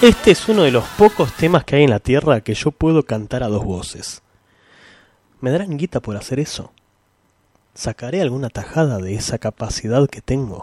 Este es uno de los pocos temas que hay en la Tierra que yo puedo cantar a dos voces. ¿Me darán guita por hacer eso? ¿Sacaré alguna tajada de esa capacidad que tengo?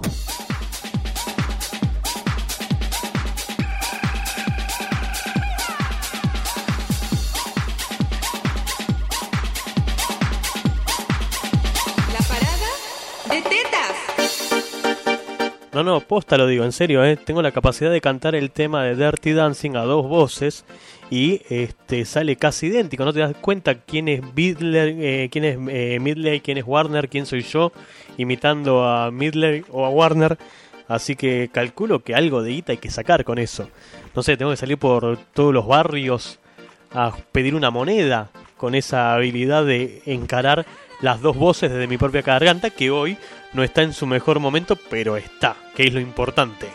No, no, posta lo digo, en serio, ¿eh? tengo la capacidad de cantar el tema de Dirty Dancing a dos voces y este sale casi idéntico, no te das cuenta quién es Midler, eh, quién es eh, Midley, quién es Warner, quién soy yo, imitando a Midley o a Warner, así que calculo que algo de guita hay que sacar con eso. No sé, tengo que salir por todos los barrios a pedir una moneda con esa habilidad de encarar las dos voces desde mi propia garganta que hoy no está en su mejor momento, pero está, que es lo importante.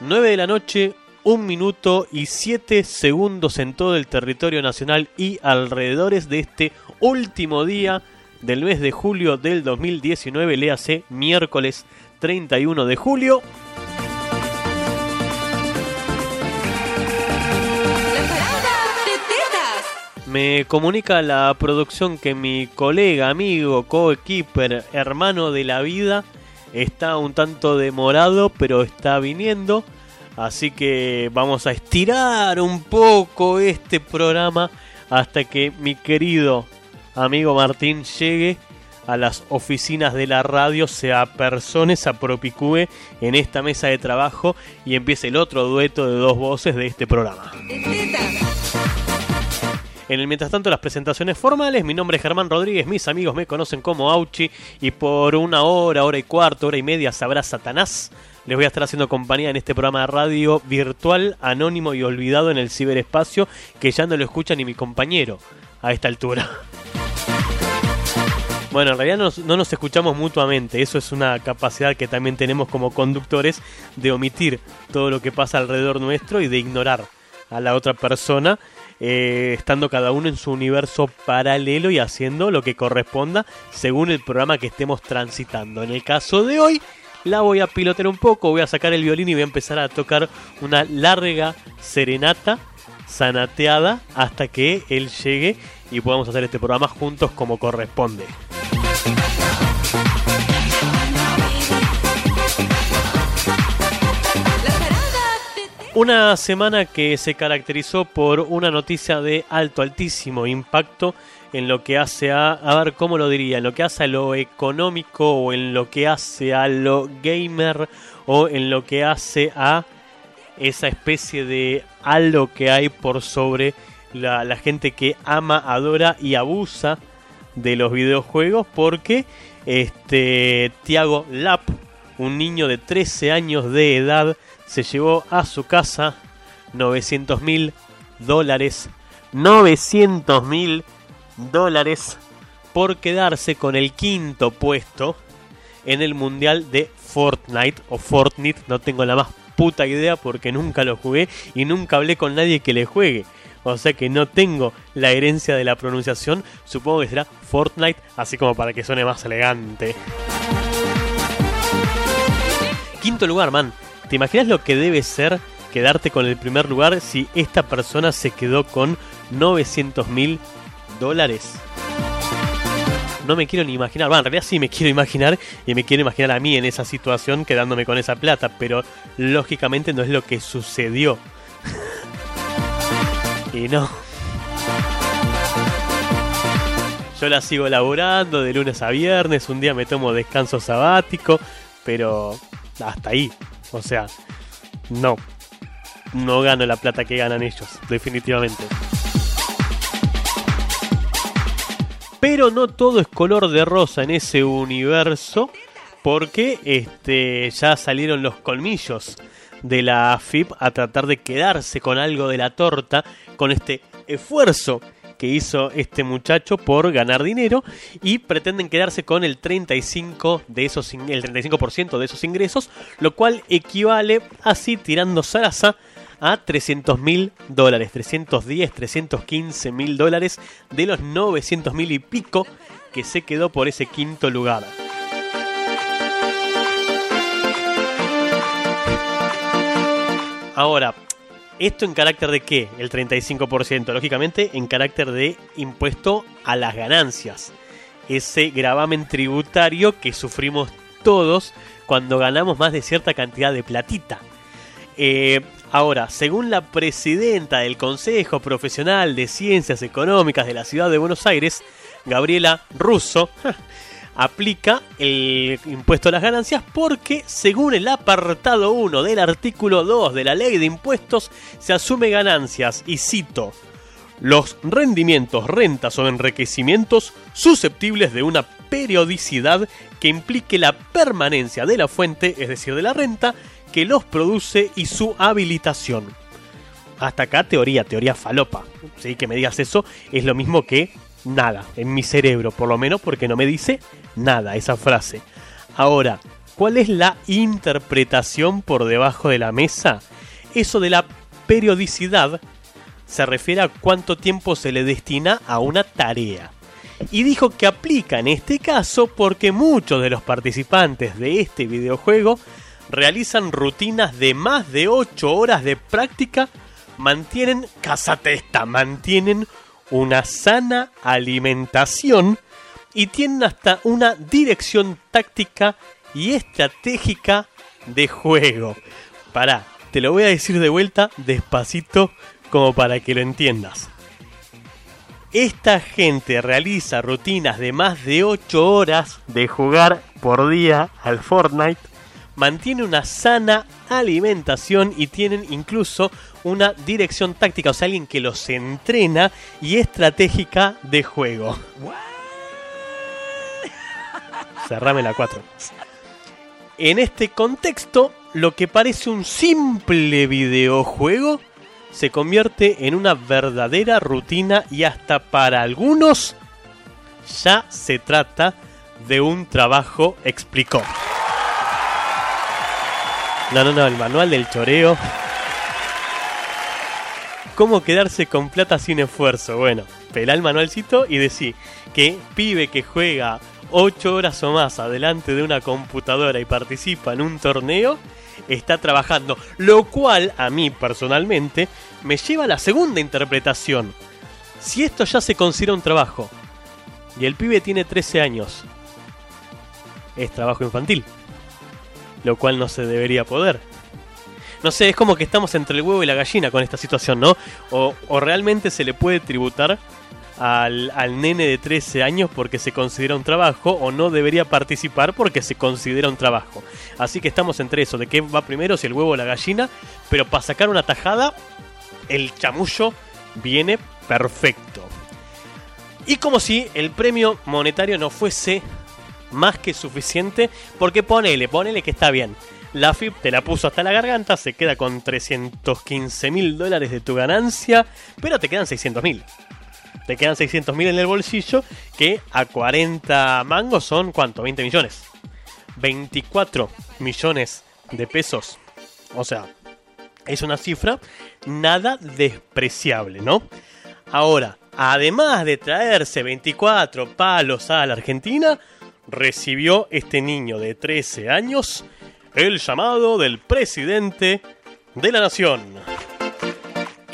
9 de la noche, 1 minuto y 7 segundos en todo el territorio nacional y alrededores de este último día del mes de julio del 2019, léase miércoles 31 de julio. Me comunica la producción que mi colega, amigo, coequiper, hermano de la vida está un tanto demorado, pero está viniendo. Así que vamos a estirar un poco este programa hasta que mi querido amigo Martín llegue a las oficinas de la radio, se apersone, se apropicúe en esta mesa de trabajo y empiece el otro dueto de dos voces de este programa. En el mientras tanto, las presentaciones formales. Mi nombre es Germán Rodríguez, mis amigos me conocen como Auchi. Y por una hora, hora y cuarto, hora y media sabrá Satanás. Les voy a estar haciendo compañía en este programa de radio virtual, anónimo y olvidado en el ciberespacio, que ya no lo escucha ni mi compañero a esta altura. Bueno, en realidad no nos, escuchamos mutuamente, eso es una capacidad que también tenemos como conductores de omitir todo lo que pasa alrededor nuestro y de ignorar a la otra persona eh, estando cada uno en su universo paralelo y haciendo lo que corresponda según el programa que estemos transitando. En el caso de hoy, la voy a pilotear un poco, voy a sacar el violín y voy a empezar a tocar una larga serenata sanateada hasta que él llegue y podamos hacer este programa juntos como corresponde. Una semana que se caracterizó por una noticia de alto, altísimo impacto en lo que hace a, a ver cómo lo diría, en lo que hace a lo económico o en lo que hace a lo gamer o en lo que hace a esa especie de algo que hay por sobre la, la gente que ama, adora y abusa de los videojuegos porque este Tiago Lap, un niño de 13 años de edad, se llevó a su casa 900 mil dólares. 900 mil dólares por quedarse con el quinto puesto en el mundial de Fortnite o Fortnite. No tengo la más puta idea porque nunca lo jugué y nunca hablé con nadie que le juegue. O sea que no tengo la herencia de la pronunciación. Supongo que será Fortnite, así como para que suene más elegante. Quinto lugar, man. ¿Te imaginas lo que debe ser quedarte con el primer lugar si esta persona se quedó con 900 mil dólares? No me quiero ni imaginar, bueno, en realidad sí me quiero imaginar y me quiero imaginar a mí en esa situación quedándome con esa plata, pero lógicamente no es lo que sucedió. y no. Yo la sigo laburando de lunes a viernes, un día me tomo descanso sabático, pero hasta ahí. O sea, no. No gano la plata que ganan ellos, definitivamente. Pero no todo es color de rosa en ese universo, porque este, ya salieron los colmillos de la FIP a tratar de quedarse con algo de la torta, con este esfuerzo que hizo este muchacho por ganar dinero y pretenden quedarse con el 35 de esos el 35% de esos ingresos, lo cual equivale así tirando zaraza a 300 mil dólares, 310, 315 mil dólares de los 900 mil y pico que se quedó por ese quinto lugar. Ahora, ¿esto en carácter de qué? El 35%. Lógicamente, en carácter de impuesto a las ganancias. Ese gravamen tributario que sufrimos todos cuando ganamos más de cierta cantidad de platita. Eh, ahora, según la presidenta del Consejo Profesional de Ciencias Económicas de la Ciudad de Buenos Aires, Gabriela Russo, aplica el impuesto a las ganancias porque según el apartado 1 del artículo 2 de la ley de impuestos se asume ganancias y cito los rendimientos, rentas o enriquecimientos susceptibles de una periodicidad que implique la permanencia de la fuente, es decir, de la renta, que los produce y su habilitación. Hasta acá teoría, teoría falopa. ¿sí? Que me digas eso es lo mismo que nada, en mi cerebro, por lo menos porque no me dice nada esa frase. Ahora, ¿cuál es la interpretación por debajo de la mesa? Eso de la periodicidad se refiere a cuánto tiempo se le destina a una tarea. Y dijo que aplica en este caso porque muchos de los participantes de este videojuego realizan rutinas de más de 8 horas de práctica, mantienen, casatesta, mantienen una sana alimentación y tienen hasta una dirección táctica y estratégica de juego. Pará, te lo voy a decir de vuelta despacito como para que lo entiendas. Esta gente realiza rutinas de más de 8 horas de jugar por día al Fortnite, mantiene una sana alimentación y tienen incluso una dirección táctica, o sea, alguien que los entrena y estratégica de juego. Cerrame la 4. En este contexto, lo que parece un simple videojuego se convierte en una verdadera rutina y hasta para algunos ya se trata de un trabajo, explicó. No, no, no, el manual del choreo. ¿Cómo quedarse con plata sin esfuerzo? Bueno, pelá el manualcito y decí que pibe que juega 8 horas o más adelante de una computadora y participa en un torneo, está trabajando. Lo cual, a mí personalmente, me lleva a la segunda interpretación. Si esto ya se considera un trabajo, y el pibe tiene 13 años, es trabajo infantil. Lo cual no se debería poder. No sé, es como que estamos entre el huevo y la gallina con esta situación, ¿no? O, o realmente se le puede tributar al, nene de 13 años porque se considera un trabajo o no debería participar porque se considera un trabajo. Así que estamos entre eso, de qué va primero, si el huevo o la gallina, pero para sacar una tajada, el chamullo viene perfecto. Y como si el premio monetario no fuese más que suficiente, porque ponele, ponele que está bien. La FIP te la puso hasta la garganta, se queda con 315 mil dólares de tu ganancia, pero te quedan 600 mil te quedan 600 mil en el bolsillo, que a 40 mangos son ¿cuánto? 20 millones. 24 millones de pesos. O sea, es una cifra nada despreciable, ¿no? Ahora, además de traerse 24 palos a la Argentina, recibió este niño de 13 años el llamado del presidente de la nación.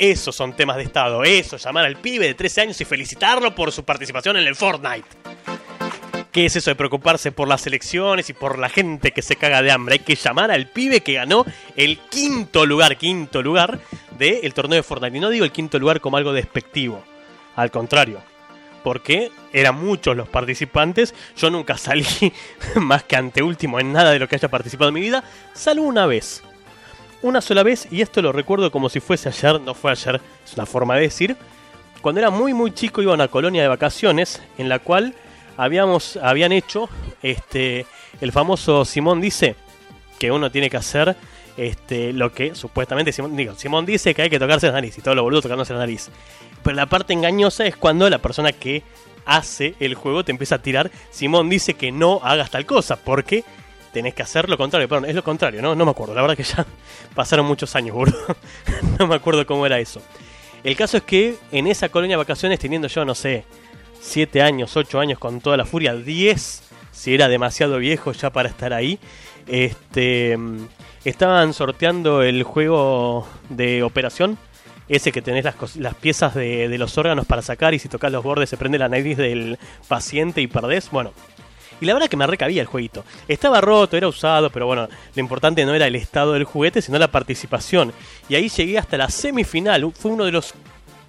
Esos son temas de Estado. Eso, llamar al pibe de 13 años y felicitarlo por su participación en el Fortnite. ¿Qué es eso de preocuparse por las elecciones y por la gente que se caga de hambre? Hay que llamar al pibe que ganó el quinto lugar, quinto lugar del torneo de Fortnite. Y no digo el quinto lugar como algo despectivo. Al contrario. Porque eran muchos los participantes. Yo nunca salí más que anteúltimo en nada de lo que haya participado en mi vida. Salvo una vez una sola vez, y esto lo recuerdo como si fuese ayer, no fue ayer, es una forma de decir, cuando era muy muy chico iba a una colonia de vacaciones en la cual habíamos, habían hecho este, el famoso Simón dice que uno tiene que hacer este, lo que supuestamente Simón, digo, Simón dice que hay que tocarse la nariz y todo lo boludo tocándose la nariz. Pero la parte engañosa es cuando la persona que hace el juego te empieza a tirar. Simón dice que no hagas tal cosa porque tenés que hacer lo contrario. Perdón, es lo contrario, ¿no? No me acuerdo. La verdad que ya pasaron muchos años, boludo. no me acuerdo cómo era eso. El caso es que en esa colonia de vacaciones, teniendo yo, no sé, 7 años, 8 años con toda la furia, 10, si era demasiado viejo ya para estar ahí, este, estaban sorteando el juego de operación. Ese que tenés las, las piezas de, de los órganos para sacar y si tocas los bordes se prende la nariz del paciente y perdés. Bueno, y la verdad que me recabía el jueguito. Estaba roto, era usado, pero bueno, lo importante no era el estado del juguete, sino la participación. Y ahí llegué hasta la semifinal. Fue uno de los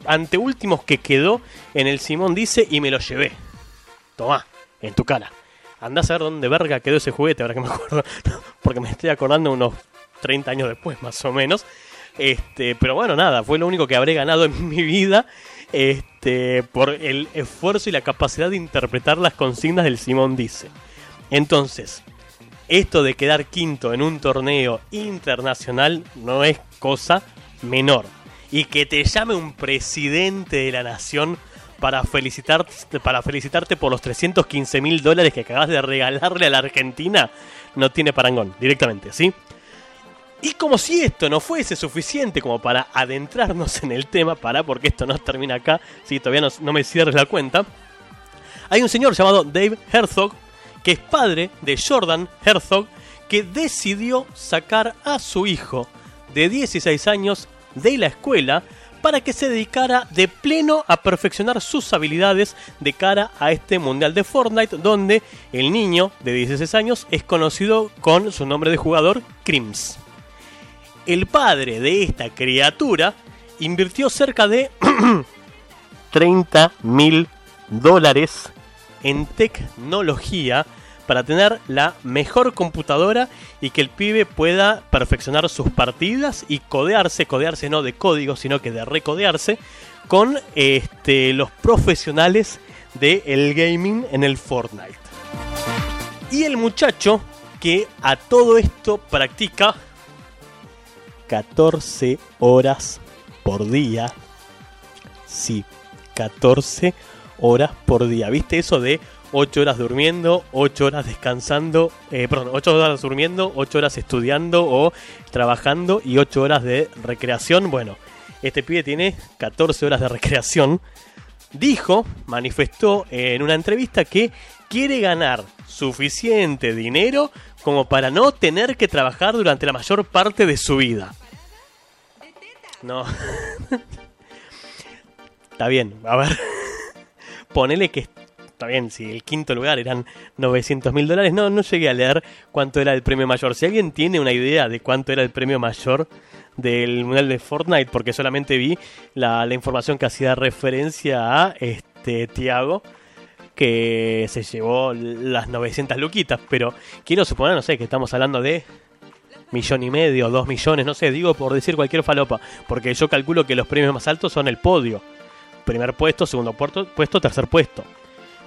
anteúltimos que quedó en el Simón Dice y me lo llevé. Tomá, en tu cara. Andás a ver dónde verga quedó ese juguete, ahora que me acuerdo. Porque me estoy acordando unos 30 años después, más o menos. Este, pero bueno, nada, fue lo único que habré ganado en mi vida. Este, por el esfuerzo y la capacidad de interpretar las consignas del Simón Dice. Entonces, esto de quedar quinto en un torneo internacional no es cosa menor. Y que te llame un presidente de la nación para felicitarte, para felicitarte por los 315 mil dólares que acabas de regalarle a la Argentina, no tiene parangón, directamente, ¿sí? Y como si esto no fuese suficiente como para adentrarnos en el tema, para porque esto no termina acá, si todavía no, no me cierres la cuenta, hay un señor llamado Dave Herzog, que es padre de Jordan Herzog, que decidió sacar a su hijo de 16 años de la escuela para que se dedicara de pleno a perfeccionar sus habilidades de cara a este mundial de Fortnite, donde el niño de 16 años es conocido con su nombre de jugador Crims. El padre de esta criatura invirtió cerca de 30 mil dólares en tecnología para tener la mejor computadora y que el pibe pueda perfeccionar sus partidas y codearse, codearse no de código, sino que de recodearse con este, los profesionales del gaming en el Fortnite. Y el muchacho que a todo esto practica 14 horas por día. Sí, 14 horas por día. ¿Viste eso de 8 horas durmiendo, 8 horas descansando, eh, perdón, 8 horas durmiendo, 8 horas estudiando o trabajando y 8 horas de recreación? Bueno, este pibe tiene 14 horas de recreación. Dijo, manifestó en una entrevista que quiere ganar suficiente dinero como para no tener que trabajar durante la mayor parte de su vida. No. Está bien, a ver. Ponele que está bien, si el quinto lugar eran 900 mil dólares. No, no llegué a leer cuánto era el premio mayor. Si alguien tiene una idea de cuánto era el premio mayor del mundial de Fortnite, porque solamente vi la, la información que hacía referencia a este Tiago que se llevó las 900 luquitas, pero quiero suponer, no sé, que estamos hablando de millón y medio, dos millones, no sé, digo por decir cualquier falopa, porque yo calculo que los premios más altos son el podio. Primer puesto, segundo puesto, tercer puesto.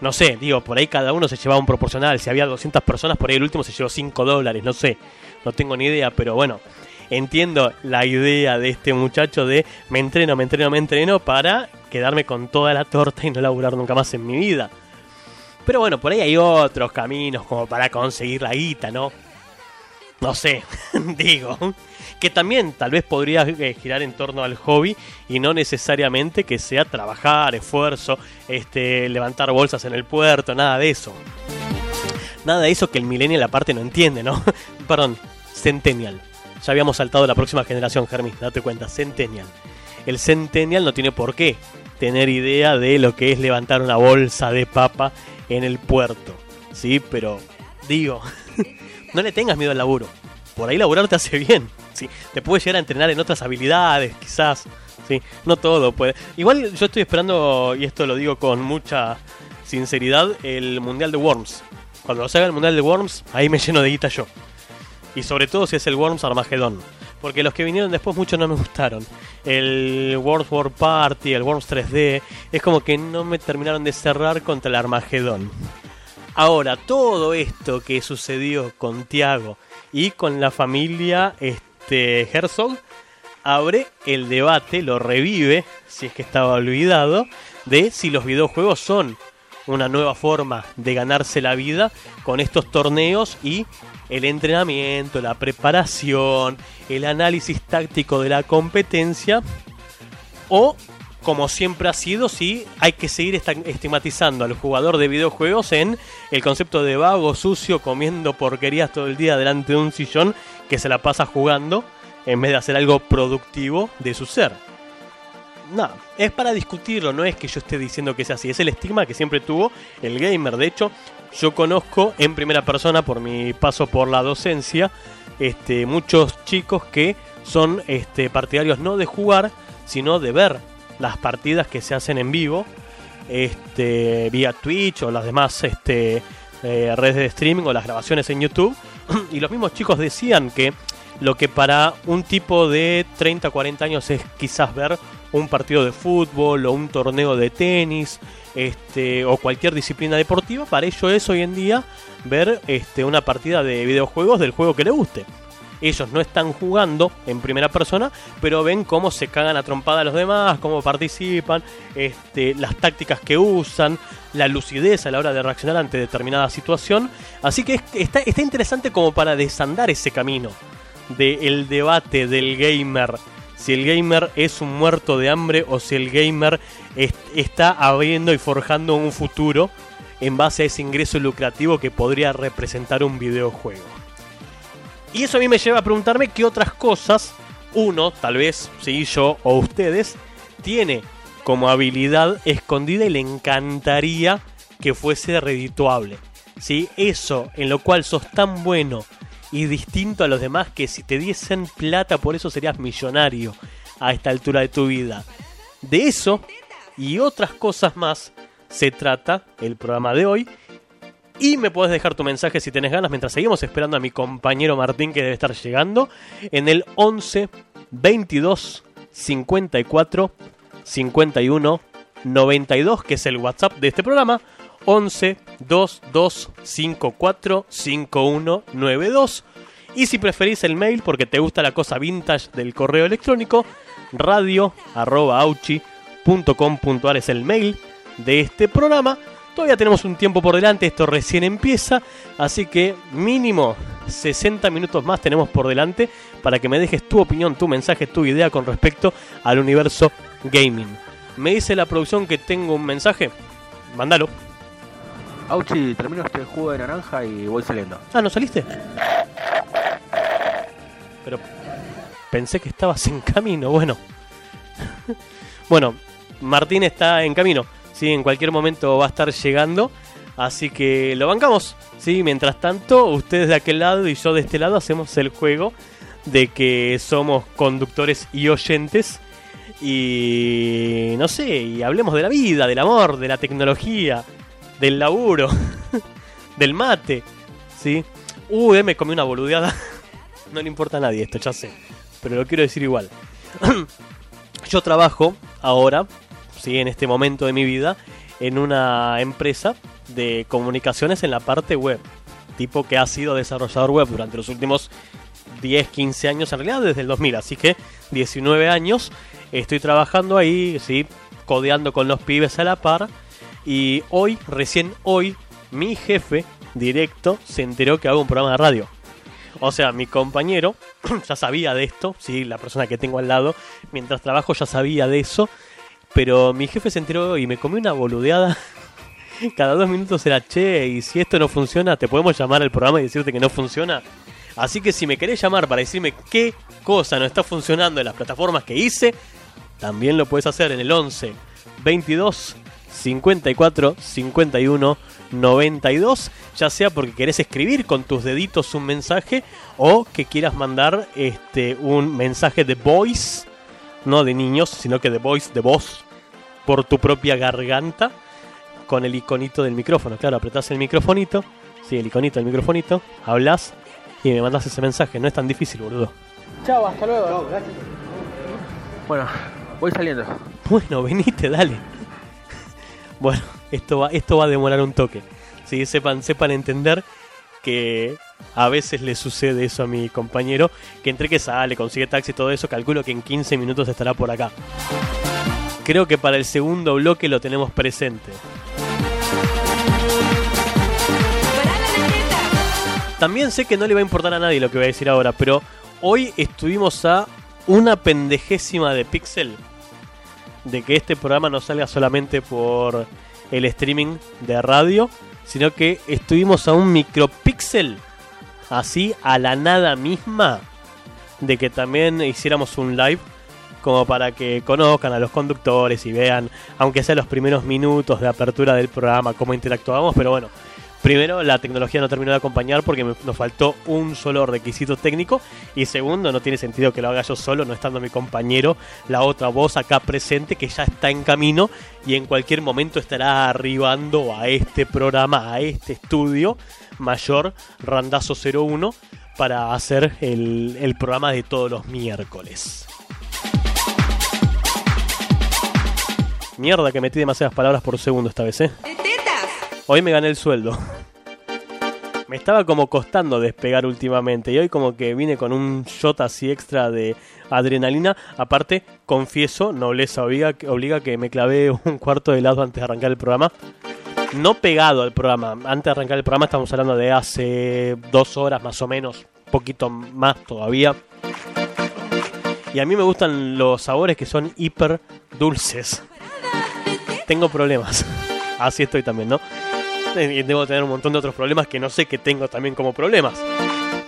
No sé, digo, por ahí cada uno se llevaba un proporcional. Si había 200 personas, por ahí el último se llevó 5 dólares, no sé. No tengo ni idea, pero bueno, entiendo la idea de este muchacho de me entreno, me entreno, me entreno para quedarme con toda la torta y no laburar nunca más en mi vida. Pero bueno, por ahí hay otros caminos como para conseguir la guita, ¿no? No sé, digo. Que también tal vez podría eh, girar en torno al hobby y no necesariamente que sea trabajar, esfuerzo, este, levantar bolsas en el puerto, nada de eso. Nada de eso que el millennial aparte no entiende, ¿no? Perdón, centennial. Ya habíamos saltado la próxima generación, Germi, date cuenta, centennial. El centennial no tiene por qué tener idea de lo que es levantar una bolsa de papa en el puerto. Sí, pero digo, no le tengas miedo al laburo. Por ahí laburar te hace bien. Sí, te puedes llegar a entrenar en otras habilidades, quizás. Sí, no todo puede. Igual yo estoy esperando, y esto lo digo con mucha sinceridad, el Mundial de Worms. Cuando se haga el Mundial de Worms, ahí me lleno de guita yo. Y sobre todo si es el Worms Armageddon. Porque los que vinieron después muchos no me gustaron. El World War Party, el Worms 3D, es como que no me terminaron de cerrar contra el Armagedón. Ahora, todo esto que sucedió con Tiago y con la familia este, Herzog abre el debate, lo revive, si es que estaba olvidado, de si los videojuegos son una nueva forma de ganarse la vida con estos torneos y el entrenamiento, la preparación, el análisis táctico de la competencia o como siempre ha sido, sí, hay que seguir estigmatizando al jugador de videojuegos en el concepto de vago, sucio, comiendo porquerías todo el día delante de un sillón que se la pasa jugando en vez de hacer algo productivo de su ser. No, es para discutirlo, no es que yo esté diciendo que sea así, es el estigma que siempre tuvo el gamer. De hecho, yo conozco en primera persona por mi paso por la docencia, este, muchos chicos que son este, partidarios no de jugar, sino de ver las partidas que se hacen en vivo, este, vía Twitch o las demás este, eh, redes de streaming o las grabaciones en YouTube. y los mismos chicos decían que lo que para un tipo de 30 o 40 años es quizás ver un partido de fútbol o un torneo de tenis este, o cualquier disciplina deportiva, para ello es hoy en día ver este, una partida de videojuegos del juego que le guste ellos no están jugando en primera persona, pero ven cómo se cagan a trompada a los demás, cómo participan, este, las tácticas que usan, la lucidez a la hora de reaccionar ante determinada situación. Así que está, está interesante como para desandar ese camino del debate del gamer. Si el gamer es un muerto de hambre o si el gamer está abriendo y forjando un futuro en base a ese ingreso lucrativo que podría representar un videojuego. Y eso a mí me lleva a preguntarme qué otras cosas uno, tal vez, si yo o ustedes, tiene como habilidad escondida y le encantaría que fuese redituable. ¿Sí? Eso en lo cual sos tan bueno y distinto a los demás que si te diesen plata por eso serías millonario a esta altura de tu vida. De eso y otras cosas más se trata el programa de hoy y me puedes dejar tu mensaje si tenés ganas mientras seguimos esperando a mi compañero Martín que debe estar llegando en el 11 22 54 51 92 que es el WhatsApp de este programa 11 22 54 5192 y si preferís el mail porque te gusta la cosa vintage del correo electrónico radio arroba es el mail de este programa Todavía tenemos un tiempo por delante, esto recién empieza, así que mínimo 60 minutos más tenemos por delante para que me dejes tu opinión, tu mensaje, tu idea con respecto al universo gaming. Me dice la producción que tengo un mensaje, mándalo. Auchi, termino este juego de naranja y voy saliendo. Ah, ¿no saliste? Pero pensé que estabas en camino, bueno. bueno, Martín está en camino. ¿sí? En cualquier momento va a estar llegando. Así que lo bancamos. ¿sí? Mientras tanto, ustedes de aquel lado y yo de este lado hacemos el juego de que somos conductores y oyentes. Y no sé, y hablemos de la vida, del amor, de la tecnología, del laburo, del mate. ¿sí? Uh, me comí una boludeada. no le importa a nadie esto, ya sé. Pero lo quiero decir igual. yo trabajo ahora en este momento de mi vida, en una empresa de comunicaciones en la parte web. Tipo que ha sido desarrollador web durante los últimos 10, 15 años, en realidad desde el 2000, así que 19 años estoy trabajando ahí, ¿sí? codeando con los pibes a la par. Y hoy, recién hoy, mi jefe directo se enteró que hago un programa de radio. O sea, mi compañero ya sabía de esto, sí, la persona que tengo al lado, mientras trabajo ya sabía de eso pero mi jefe se enteró y me comió una boludeada. Cada dos minutos era che, y si esto no funciona, te podemos llamar al programa y decirte que no funciona. Así que si me querés llamar para decirme qué cosa no está funcionando en las plataformas que hice, también lo puedes hacer en el 11 22 54 51 92, ya sea porque querés escribir con tus deditos un mensaje o que quieras mandar este un mensaje de voice, no de niños, sino que de voice, de voz, por tu propia garganta con el iconito del micrófono. Claro, apretás el microfonito, sí, el iconito del microfonito, hablas y me mandas ese mensaje. No es tan difícil, boludo. Chao, hasta luego. Bueno, voy saliendo. Bueno, venite, dale. Bueno, esto va, esto va a demorar un toque. Sí, sepan, sepan entender que a veces le sucede eso a mi compañero, que entre que sale, consigue taxi y todo eso, calculo que en 15 minutos estará por acá creo que para el segundo bloque lo tenemos presente. También sé que no le va a importar a nadie lo que voy a decir ahora, pero hoy estuvimos a una pendejésima de Pixel de que este programa no salga solamente por el streaming de radio, sino que estuvimos a un micropíxel, así a la nada misma, de que también hiciéramos un live como para que conozcan a los conductores y vean, aunque sea los primeros minutos de apertura del programa, cómo interactuamos, pero bueno, Primero, la tecnología no terminó de acompañar porque nos faltó un solo requisito técnico. Y segundo, no tiene sentido que lo haga yo solo, no estando mi compañero, la otra voz acá presente que ya está en camino y en cualquier momento estará arribando a este programa, a este estudio mayor, Randazo 01, para hacer el, el programa de todos los miércoles. Mierda que metí demasiadas palabras por segundo esta vez, ¿eh? Hoy me gané el sueldo. Me estaba como costando despegar últimamente y hoy como que vine con un shot así extra de adrenalina. Aparte, confieso, nobleza obliga, obliga que me clavé un cuarto de helado antes de arrancar el programa. No pegado al programa. Antes de arrancar el programa estamos hablando de hace dos horas más o menos. Poquito más todavía. Y a mí me gustan los sabores que son hiper dulces. Tengo problemas. Así estoy también, ¿no? Y debo tener un montón de otros problemas que no sé que tengo también como problemas.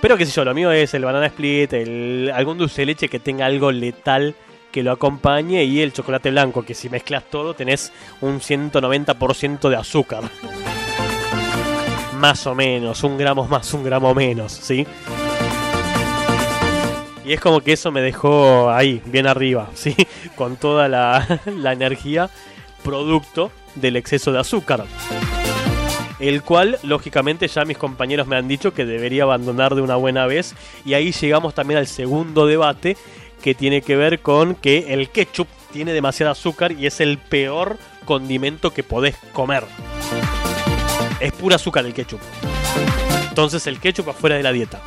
Pero qué sé yo, lo mío es el banana split, el, algún dulce de leche que tenga algo letal que lo acompañe y el chocolate blanco, que si mezclas todo tenés un 190% de azúcar. Más o menos, un gramo más, un gramo menos, ¿sí? Y es como que eso me dejó ahí, bien arriba, ¿sí? Con toda la, la energía producto del exceso de azúcar el cual lógicamente ya mis compañeros me han dicho que debería abandonar de una buena vez y ahí llegamos también al segundo debate que tiene que ver con que el ketchup tiene demasiado azúcar y es el peor condimento que podés comer. Es pura azúcar el ketchup. Entonces el ketchup afuera de la dieta.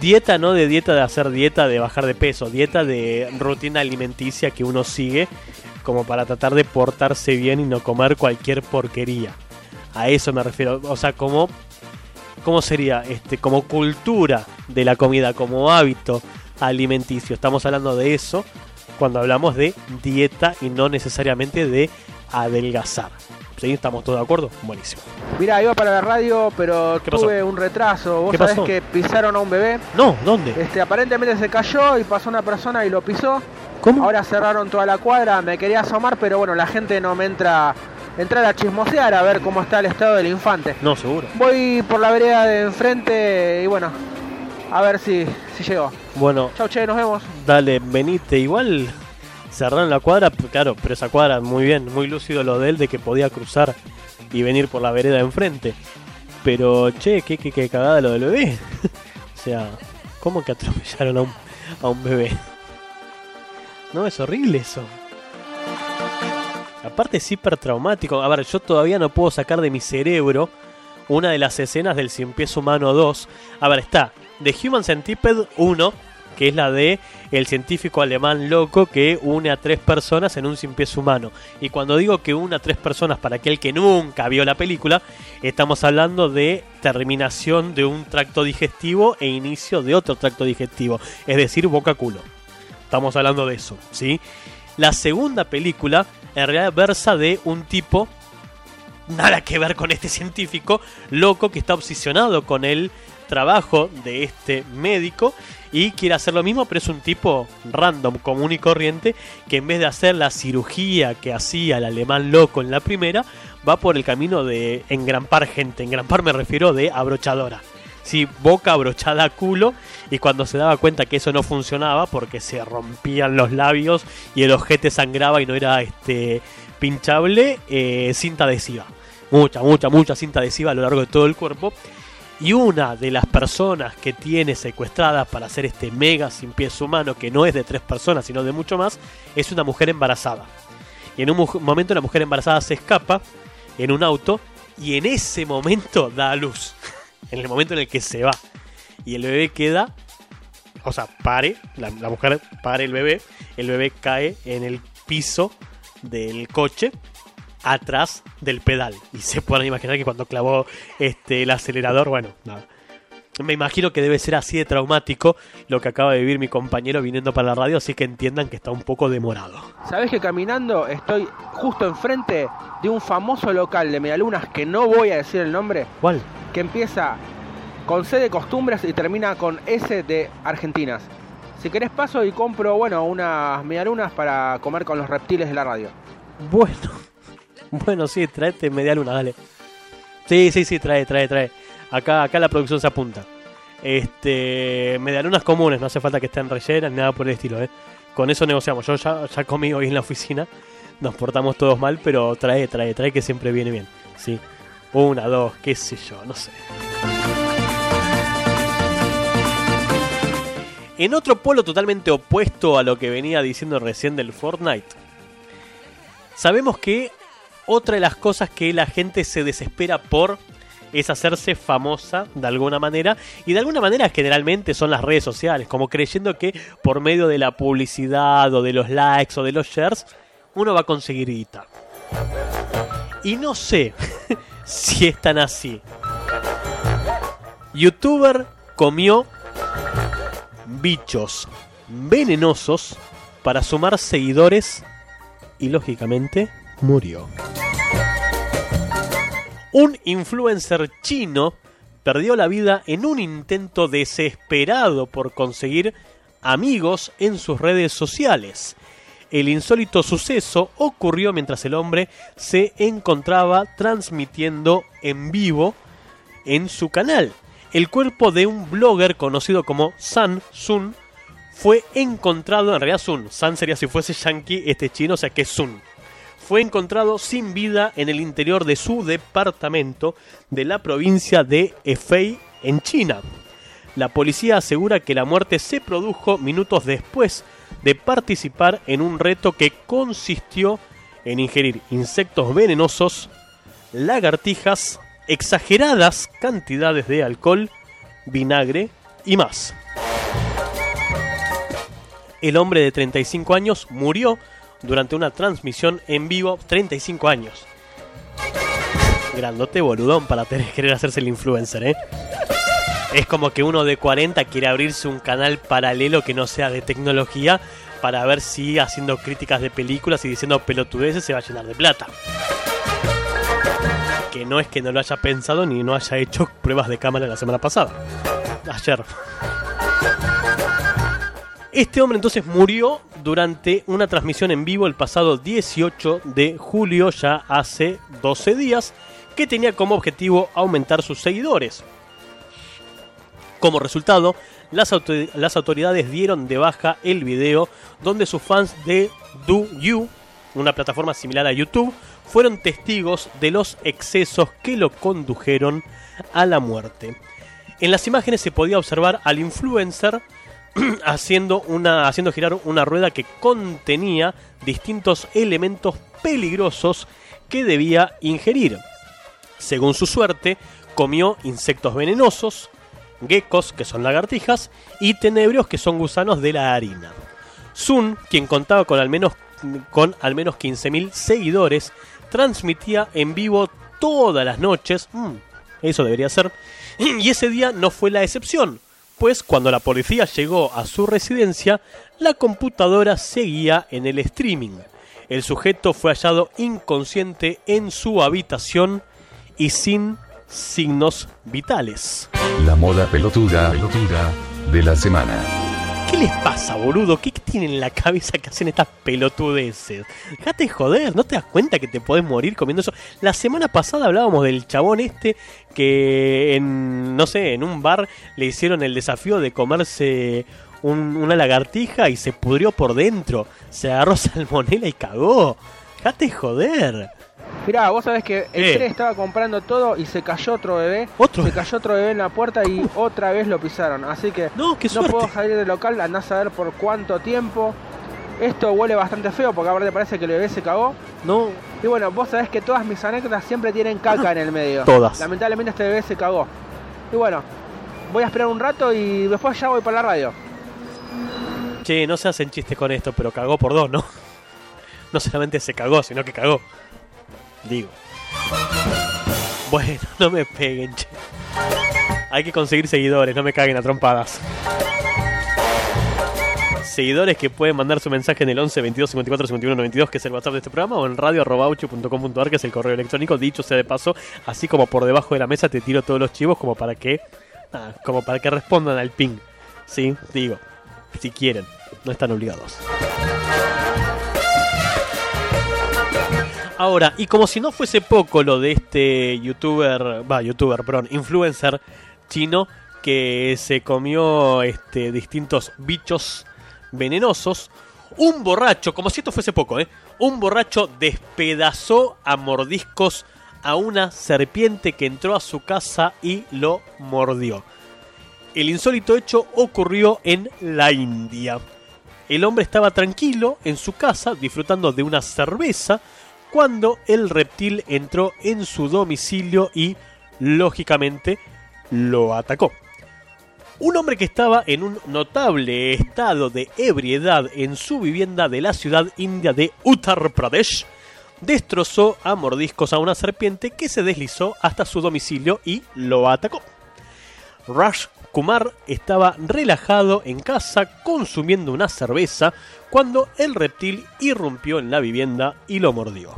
Dieta no de dieta de hacer dieta de bajar de peso, dieta de rutina alimenticia que uno sigue como para tratar de portarse bien y no comer cualquier porquería. A eso me refiero, o sea, como ¿cómo sería? Este, como cultura de la comida, como hábito alimenticio. Estamos hablando de eso cuando hablamos de dieta y no necesariamente de adelgazar. ¿Sí? ¿Estamos todos de acuerdo? Buenísimo. Mira, iba para la radio, pero tuve un retraso. ¿Vos sabés que pisaron a un bebé? No, ¿dónde? Este, aparentemente se cayó y pasó una persona y lo pisó. Ahora cerraron toda la cuadra, me quería asomar, pero bueno, la gente no me entra entrar a chismosear a ver cómo está el estado del infante. No, seguro. Voy por la vereda de enfrente y bueno, a ver si, si llego. Bueno. Chau, che, nos vemos. Dale, venite. Igual cerraron la cuadra, claro, pero esa cuadra, muy bien, muy lúcido lo de él de que podía cruzar y venir por la vereda de enfrente. Pero, che, qué, qué, qué cagada lo del bebé. o sea, ¿cómo que atropellaron a un, a un bebé? No, es horrible eso. Aparte es hiper traumático. A ver, yo todavía no puedo sacar de mi cerebro una de las escenas del Cien Pies Humano 2. A ver, está The Human Centipede 1, que es la de el científico alemán loco que une a tres personas en un Cien Pies Humano. Y cuando digo que une a tres personas para aquel que nunca vio la película, estamos hablando de terminación de un tracto digestivo e inicio de otro tracto digestivo, es decir, boca-culo. Estamos hablando de eso, ¿sí? La segunda película en realidad versa de un tipo nada que ver con este científico loco que está obsesionado con el trabajo de este médico y quiere hacer lo mismo, pero es un tipo random, común y corriente, que en vez de hacer la cirugía que hacía el alemán loco en la primera, va por el camino de engrampar gente. Engrampar me refiero de abrochadora sí, boca abrochada a culo. Y cuando se daba cuenta que eso no funcionaba, porque se rompían los labios y el ojete sangraba y no era este pinchable, eh, cinta adhesiva. Mucha, mucha, mucha cinta adhesiva a lo largo de todo el cuerpo. Y una de las personas que tiene secuestradas para hacer este mega sin pies humano, que no es de tres personas, sino de mucho más, es una mujer embarazada. Y en un momento la mujer embarazada se escapa en un auto y en ese momento da a luz en el momento en el que se va y el bebé queda, o sea, pare, la, mujer pare el bebé, el bebé cae en el piso del coche atrás del pedal. Y se pueden imaginar que cuando clavó este, el acelerador, bueno, nada. Me imagino que debe ser así de traumático lo que acaba de vivir mi compañero viniendo para la radio, así que entiendan que está un poco demorado. Sabes que caminando estoy justo enfrente de un famoso local de medialunas que no voy a decir el nombre? ¿Cuál? Que empieza con C de costumbres y termina con S de argentinas. Si querés paso y compro, bueno, unas medialunas para comer con los reptiles de la radio. Bueno, bueno, sí, tráete medialuna, dale. Sí, sí, sí, trae, trae, trae. Acá, acá la producción se apunta. Este, medialunas comunes, no hace falta que estén rellenas nada por el estilo, ¿eh? Con eso negociamos. Yo ya, ya comí hoy en la oficina, nos portamos todos mal, pero trae, trae, trae que siempre viene bien, ¿sí? Una, dos, qué sé yo, no sé. En otro polo totalmente opuesto a lo que venía diciendo recién del Fortnite, sabemos que otra de las cosas que la gente se desespera por es hacerse famosa de alguna manera y de alguna manera generalmente son las redes sociales, como creyendo que por medio de la publicidad o de los likes o de los shares uno va a conseguir guita. Y no sé si es tan así. Youtuber comió bichos venenosos para sumar seguidores y lógicamente murió. Un influencer chino perdió la vida en un intento desesperado por conseguir amigos en sus redes sociales. El insólito suceso ocurrió mientras el hombre se encontraba transmitiendo en vivo en su canal. El cuerpo de un blogger conocido como San Sun fue encontrado, en realidad Sun, San sería si fuese yankee, este chino, o sea que es Sun fue encontrado sin vida en el interior de su departamento de la provincia de Hefei, en China. La policía asegura que la muerte se produjo minutos después de participar en un reto que consistió en ingerir insectos venenosos, lagartijas, exageradas cantidades de alcohol, vinagre y más. El hombre de 35 años murió durante una transmisión en vivo 35 años. Grandote boludón para querer hacerse el influencer, ¿eh? Es como que uno de 40 quiere abrirse un canal paralelo que no sea de tecnología para ver si haciendo críticas de películas y diciendo pelotudeces se va a llenar de plata. Que no es que no lo haya pensado ni no haya hecho pruebas de cámara la semana pasada. Ayer. Este hombre entonces murió durante una transmisión en vivo el pasado 18 de julio, ya hace 12 días, que tenía como objetivo aumentar sus seguidores. Como resultado, las, autoridades dieron de baja el video donde sus fans de Do You, una plataforma similar a YouTube, fueron testigos de los excesos que lo condujeron a la muerte. En las imágenes se podía observar al influencer haciendo, una, haciendo girar una rueda que contenía distintos elementos peligrosos que debía ingerir. Según su suerte, comió insectos venenosos, geckos, que son lagartijas, y tenebrios, que son gusanos de la harina. Sun, quien contaba con al menos, con al menos 15.000 seguidores, transmitía en vivo todas las noches, mm, eso debería ser, y ese día no fue la excepción, pues cuando la policía llegó a su residencia, la computadora seguía en el streaming. El sujeto fue hallado inconsciente en su habitación y sin signos vitales. La moda pelotuda, pelotuda de la semana. ¿Qué les pasa, boludo? ¿Qué tienen en la cabeza que hacen estas pelotudeces? Dejate joder, ¿no te das cuenta que te podés morir comiendo eso? La semana pasada hablábamos del chabón este que en, no sé, en un bar le hicieron el desafío de comerse una lagartija y se pudrió por dentro. Se agarró salmonela y cagó. Dejate joder. Mirá, vos sabés que el tren estaba comprando todo y se cayó otro bebé. ¿Otro? Se cayó otro bebé en la puerta y otra vez lo pisaron. Así que no, no puedo salir del local, andás a ver por cuánto tiempo. Esto huele bastante feo porque ahora te parece que el bebé se cagó. No. Y bueno, vos sabés que todas mis anécdotas siempre tienen caca en el medio. Todas. Lamentablemente este bebé se cagó. Y bueno, voy a esperar un rato y después ya voy para la radio. Che, no se hacen chistes con esto, pero cagó por dos, ¿no? No solamente se cagó, sino que cagó. Digo. Bueno, no me peguen, che. Hay que conseguir seguidores, no me caguen a trompadas. Seguidores que pueden mandar su mensaje en el 11 22 54 51 92, que es el WhatsApp de este programa, o en radio.com.ar, que es el correo electrónico. Dicho sea de paso, así como por debajo de la mesa te tiro todos los chivos como para que, como para que respondan al ping. Sí, digo, si quieren, no están obligados. Ahora, y como si no fuese poco lo de este youtuber, va, youtuber, perdón, influencer chino que se comió este, distintos bichos venenosos, un borracho, como si esto fuese poco, ¿eh? un borracho despedazó a mordiscos a una serpiente que entró a su casa y lo mordió. El insólito hecho ocurrió en la India. El hombre estaba tranquilo en su casa disfrutando de una cerveza cuando el reptil entró en su domicilio y, lógicamente, lo atacó. Un hombre que estaba en un notable estado de ebriedad en su vivienda de la ciudad india de Uttar Pradesh destrozó a mordiscos a una serpiente que se deslizó hasta su domicilio y lo atacó. Rush Kumar estaba relajado en casa consumiendo una cerveza cuando el reptil irrumpió en la vivienda y lo mordió.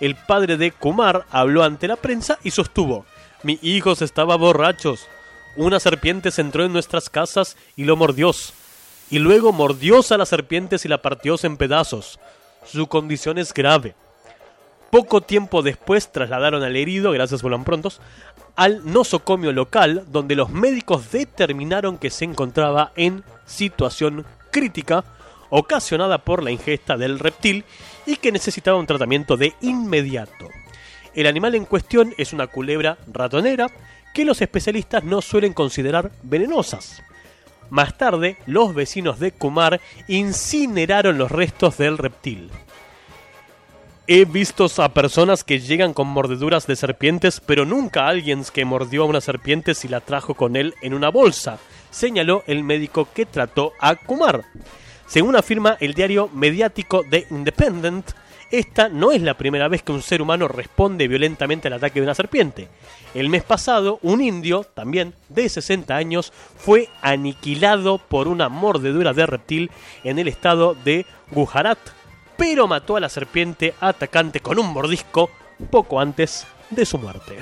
El padre de Kumar habló ante la prensa y sostuvo, mi hijo estaba borrachos. Una serpiente se entró en nuestras casas y lo mordió. Y luego mordió a las serpientes y la partió en pedazos. Su condición es grave. Poco tiempo después trasladaron al herido, gracias vuelan prontos, al nosocomio local, donde los médicos determinaron que se encontraba en situación crítica ocasionada por la ingesta del reptil y que necesitaba un tratamiento de inmediato. El animal en cuestión es una culebra ratonera que los especialistas no suelen considerar venenosas. Más tarde, los vecinos de Kumar incineraron los restos del reptil. He visto a personas que llegan con mordeduras de serpientes, pero nunca a alguien que mordió a una serpiente y la trajo con él en una bolsa, señaló el médico que trató a Kumar. Según afirma el diario mediático The Independent, esta no es la primera vez que un ser humano responde violentamente al ataque de una serpiente. El mes pasado, un indio, también de 60 años, fue aniquilado por una mordedura de reptil en el estado de Gujarat, pero mató a la serpiente atacante con un mordisco poco antes de su muerte.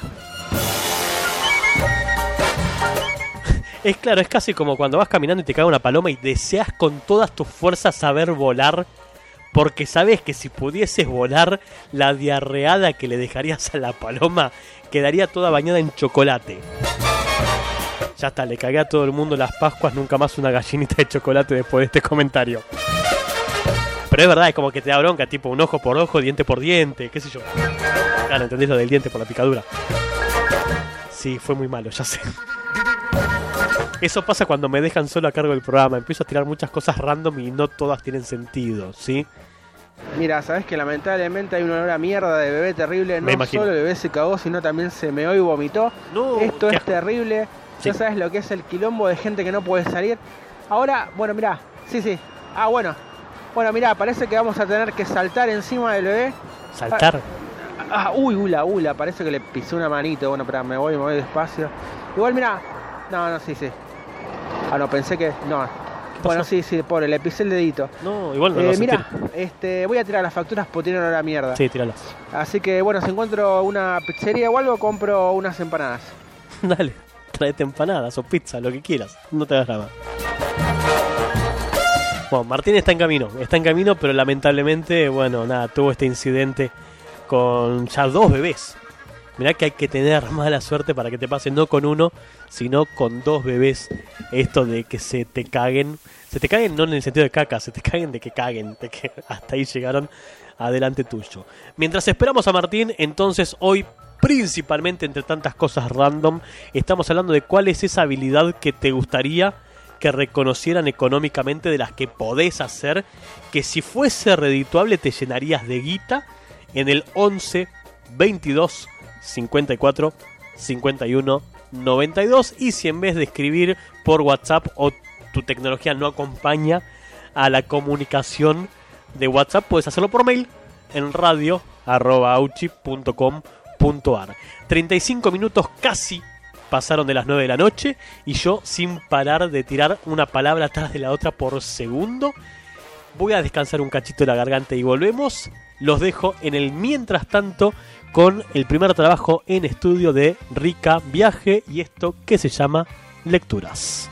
Es claro, es casi como cuando vas caminando y te cae una paloma y deseas con todas tus fuerzas saber volar, porque sabes que si pudieses volar, la diarreada que le dejarías a la paloma quedaría toda bañada en chocolate. Ya está, le cagué a todo el mundo las Pascuas, nunca más una gallinita de chocolate después de este comentario. Pero es verdad, es como que te da bronca, tipo un ojo por ojo, diente por diente, qué sé yo. Claro, entendés lo del diente por la picadura. Sí, fue muy malo, ya sé. Eso pasa cuando me dejan solo a cargo del programa. Empiezo a tirar muchas cosas random y no todas tienen sentido, ¿sí? Mira, sabes que lamentablemente hay un olor a mierda de bebé terrible. No solo el bebé se cagó, sino también se meó y vomitó. No, Esto es terrible. Ya sabes lo que es el quilombo de gente que no puede salir. Ahora, bueno, mira, sí, sí. Ah, bueno, bueno, mira, parece que vamos a tener que saltar encima del bebé. ¿Saltar? Ah, uy, ula, ula, parece que le pisé una manito. Bueno, espera, me voy, me voy despacio. Igual, mira. No, no, sí, sí. Ah, no, pensé que. No. Bueno, sí, sí, pobre, le pisé el dedito. No, igual no eh, este, voy a tirar las facturas porque tienen la mierda. Sí, tíralas. Así que, bueno, si encuentro una pizzería o algo, compro unas empanadas. Dale, tráete empanadas o pizza, lo que quieras. No te hagas nada. Bueno, Martín está en camino, está en camino, pero lamentablemente, bueno, nada, tuvo este incidente con ya dos bebés. Mirá que hay que tener mala suerte para que te pase no con uno, sino con dos bebés. Esto de que se te caguen. Se te caguen no en el sentido de caca, se te caguen de que caguen, de que hasta ahí llegaron adelante tuyo. Mientras esperamos a Martín, entonces hoy principalmente entre tantas cosas random, estamos hablando de cuál es esa habilidad que te gustaría que reconocieran económicamente de las que podés hacer, que si fuese redituable te llenarías de guita en el 11 22 54 51 92 y si en vez de escribir por WhatsApp o tu tecnología no acompaña a la comunicación de WhatsApp, puedes hacerlo por mail en radio 35 minutos casi pasaron de las 9 de la noche y yo sin parar de tirar una palabra atrás de la otra por segundo. Voy a descansar un cachito de la garganta y volvemos. Los dejo en el mientras tanto con el primer trabajo en estudio de Rica Viaje y esto que se llama Lecturas.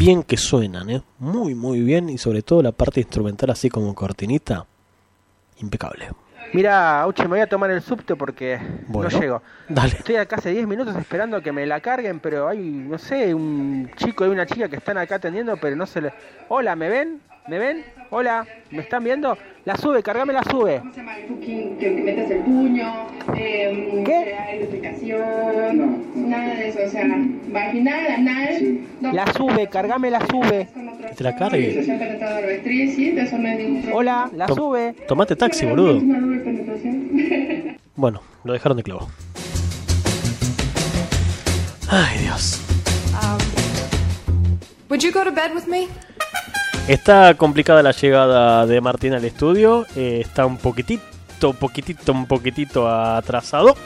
Bien que suenan, ¿eh? Muy, muy bien. Y sobre todo la parte instrumental, así como cortinita, impecable. Mira, Auche, me voy a tomar el subte porque no llego. Dale. Estoy acá hace 10 minutos esperando que me la carguen, pero hay, no sé, un chico y una chica que están acá atendiendo, pero no se le... Hola, ¿me ven? ¿Me ven? Hola, ¿me están viendo? La sube, cargame la sube. ¿Cómo se llama el Que metes el puño, eh, ¿Qué? No. nada de eso, o sea, vaginal, anal. La sube, cargame la sube. Te la cargue. Hola, la sube. Tomate taxi, boludo. Bueno, lo dejaron de clavo. Ay, Dios. Um, would you go to bed with me? Está complicada la llegada de Martín al estudio. Eh, está un poquitito, poquitito, un poquitito atrasado.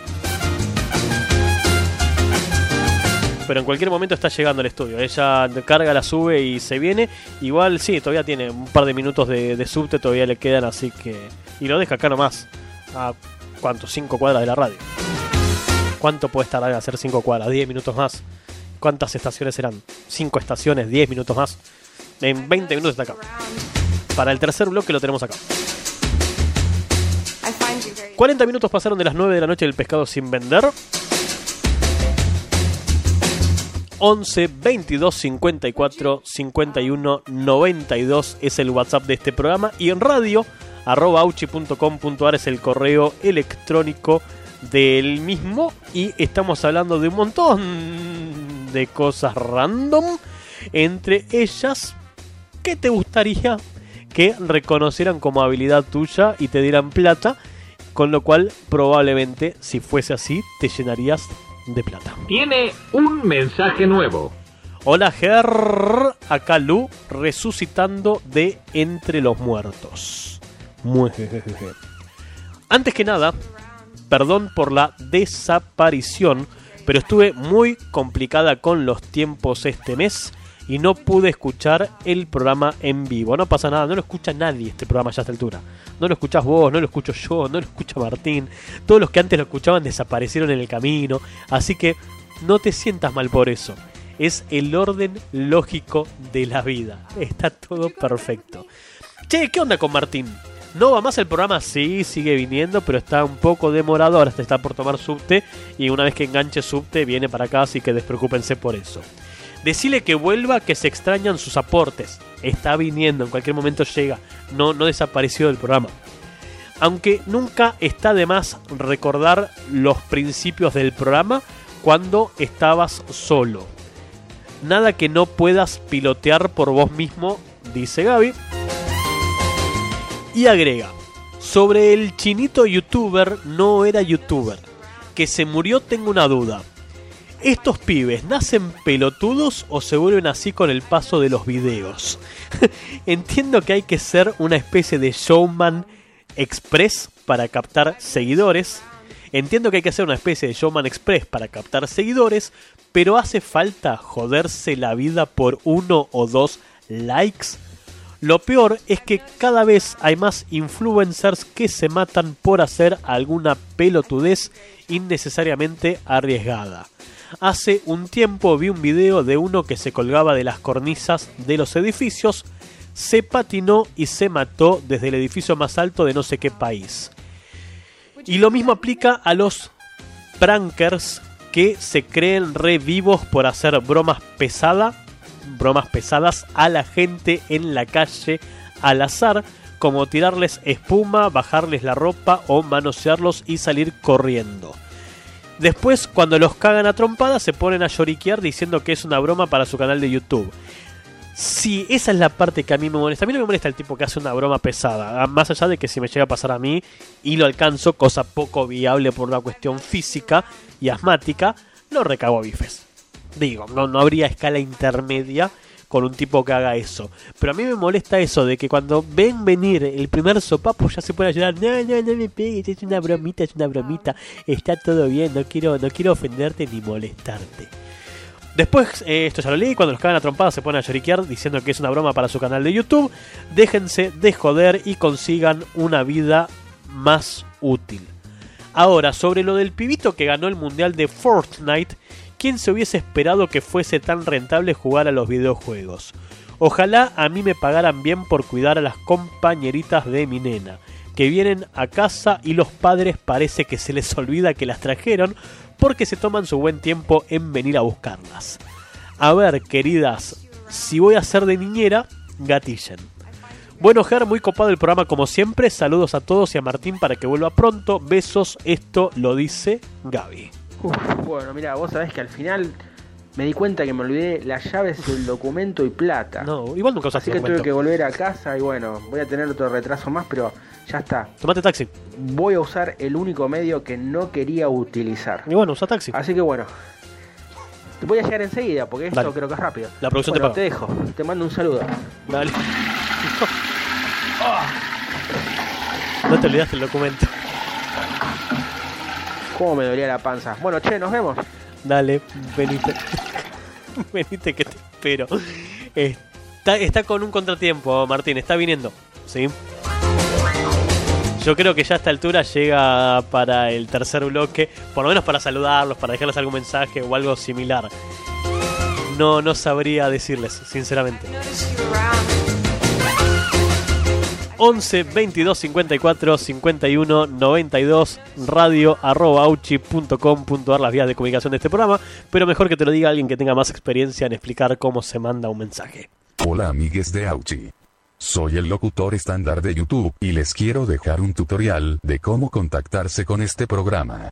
pero en cualquier momento está llegando al estudio. Ella carga, la sube y se viene. Igual sí, todavía tiene un par de minutos de, subte, todavía le quedan, así que... Y lo deja acá nomás. A cuánto, 5 cuadras de la radio. ¿Cuánto puede estar a hacer 5 cuadras? 10 minutos más. ¿Cuántas estaciones serán? 5 estaciones, 10 minutos más. En 20 minutos está acá. Para el tercer bloque lo tenemos acá. 40 minutos pasaron de las 9 de la noche del pescado sin vender. 11 22 54 51 92 es el WhatsApp de este programa y en radio arroba auchi.com.ar es el correo electrónico del mismo y estamos hablando de un montón de cosas random entre ellas ¿qué te gustaría que reconocieran como habilidad tuya y te dieran plata con lo cual probablemente si fuese así te llenarías de plata. Tiene un mensaje nuevo. Hola Ger, acá Lu, resucitando de entre los muertos. Antes que nada, perdón por la desaparición, pero estuve muy complicada con los tiempos este mes y no pude escuchar el programa en vivo. No pasa nada, no lo escucha nadie este programa ya a esta altura. No lo escuchas vos, no lo escucho yo, no lo escucha Martín. Todos los que antes lo escuchaban desaparecieron en el camino. Así que no te sientas mal por eso. Es el orden lógico de la vida. Está todo perfecto. Che, ¿qué onda con Martín? ¿No va más el programa? Sí, sigue viniendo, pero está un poco demorado. Ahora está por tomar subte. Y una vez que enganche subte, viene para acá. Así que despreocúpense por eso. Decile que vuelva, que se extrañan sus aportes. Está viniendo, en cualquier momento llega. No, no desapareció del programa. Aunque nunca está de más recordar los principios del programa cuando estabas solo. Nada que no puedas pilotear por vos mismo, dice Gaby. Y agrega, sobre el chinito youtuber no era youtuber. Que se murió tengo una duda. ¿Estos pibes nacen pelotudos o se vuelven así con el paso de los videos? Entiendo que hay que ser una especie de showman express para captar seguidores. Entiendo que hay que ser una especie de showman express para captar seguidores, pero hace falta joderse la vida por uno o dos likes. Lo peor es que cada vez hay más influencers que se matan por hacer alguna pelotudez innecesariamente arriesgada. Hace un tiempo vi un video de uno que se colgaba de las cornisas de los edificios, se patinó y se mató desde el edificio más alto de no sé qué país. Y lo mismo aplica a los prankers que se creen revivos por hacer bromas pesadas, bromas pesadas a la gente en la calle al azar, como tirarles espuma, bajarles la ropa o manosearlos y salir corriendo. Después, cuando los cagan a trompadas, se ponen a lloriquear diciendo que es una broma para su canal de YouTube. Sí, esa es la parte que a mí me molesta. A mí no me molesta el tipo que hace una broma pesada. Ah, más allá de que si me llega a pasar a mí y lo alcanzo, cosa poco viable por una cuestión física y asmática, no recago a bifes. Digo, no, no habría escala intermedia con un tipo que haga eso. Pero a mí me molesta eso de que cuando ven venir el primer sopapo ya se puede ayudar. No, no, no me pegues, es una bromita, es una bromita. Está todo bien, no quiero, no quiero ofenderte ni molestarte. Después, eh, esto ya lo leí, cuando los cagan a trompadas se ponen a lloriquear diciendo que es una broma para su canal de YouTube. Déjense de joder y consigan una vida más útil. Ahora, sobre lo del pibito que ganó el mundial de Fortnite, ¿Quién se hubiese esperado que fuese tan rentable jugar a los videojuegos? Ojalá a mí me pagaran bien por cuidar a las compañeritas de mi nena, que vienen a casa y los padres parece que se les olvida que las trajeron porque se toman su buen tiempo en venir a buscarlas. A ver, queridas, si voy a ser de niñera, gatillen. Bueno, Ger, muy copado el programa como siempre. Saludos a todos y a Martín para que vuelva pronto. Besos, esto lo dice Gaby bueno, mira, vos sabés que al final me di cuenta que me olvidé las llaves, el documento y plata. No, igual nunca usaste Así que tuve que volver a casa y bueno, voy a tener otro retraso más, pero ya está. Tomate taxi. Voy a usar el único medio que no quería utilizar. Y bueno, usa taxi. Así que bueno. Voy a llegar enseguida, porque esto creo que es rápido. La producción te paga. te dejo. Te mando un saludo. Dale. no te olvidaste el documento. Cómo me dolía la panza. Bueno, che, nos vemos. dale, venite. venite que te espero. Está, está con un contratiempo, Martín, está viniendo. ¿Sí? Yo creo que ya a esta altura llega para el tercer bloque, por lo menos para saludarlos, para dejarles algún mensaje o algo similar. No, no sabría decirles, sinceramente. 11 22 54 51 92 radio arroba auchi.com.ar las vías de comunicación de este programa, pero mejor que te lo diga alguien que tenga más experiencia en explicar cómo se manda un mensaje. Hola amigues de Auchi. Soy el locutor estándar de YouTube y les quiero dejar un tutorial de cómo contactarse con este programa.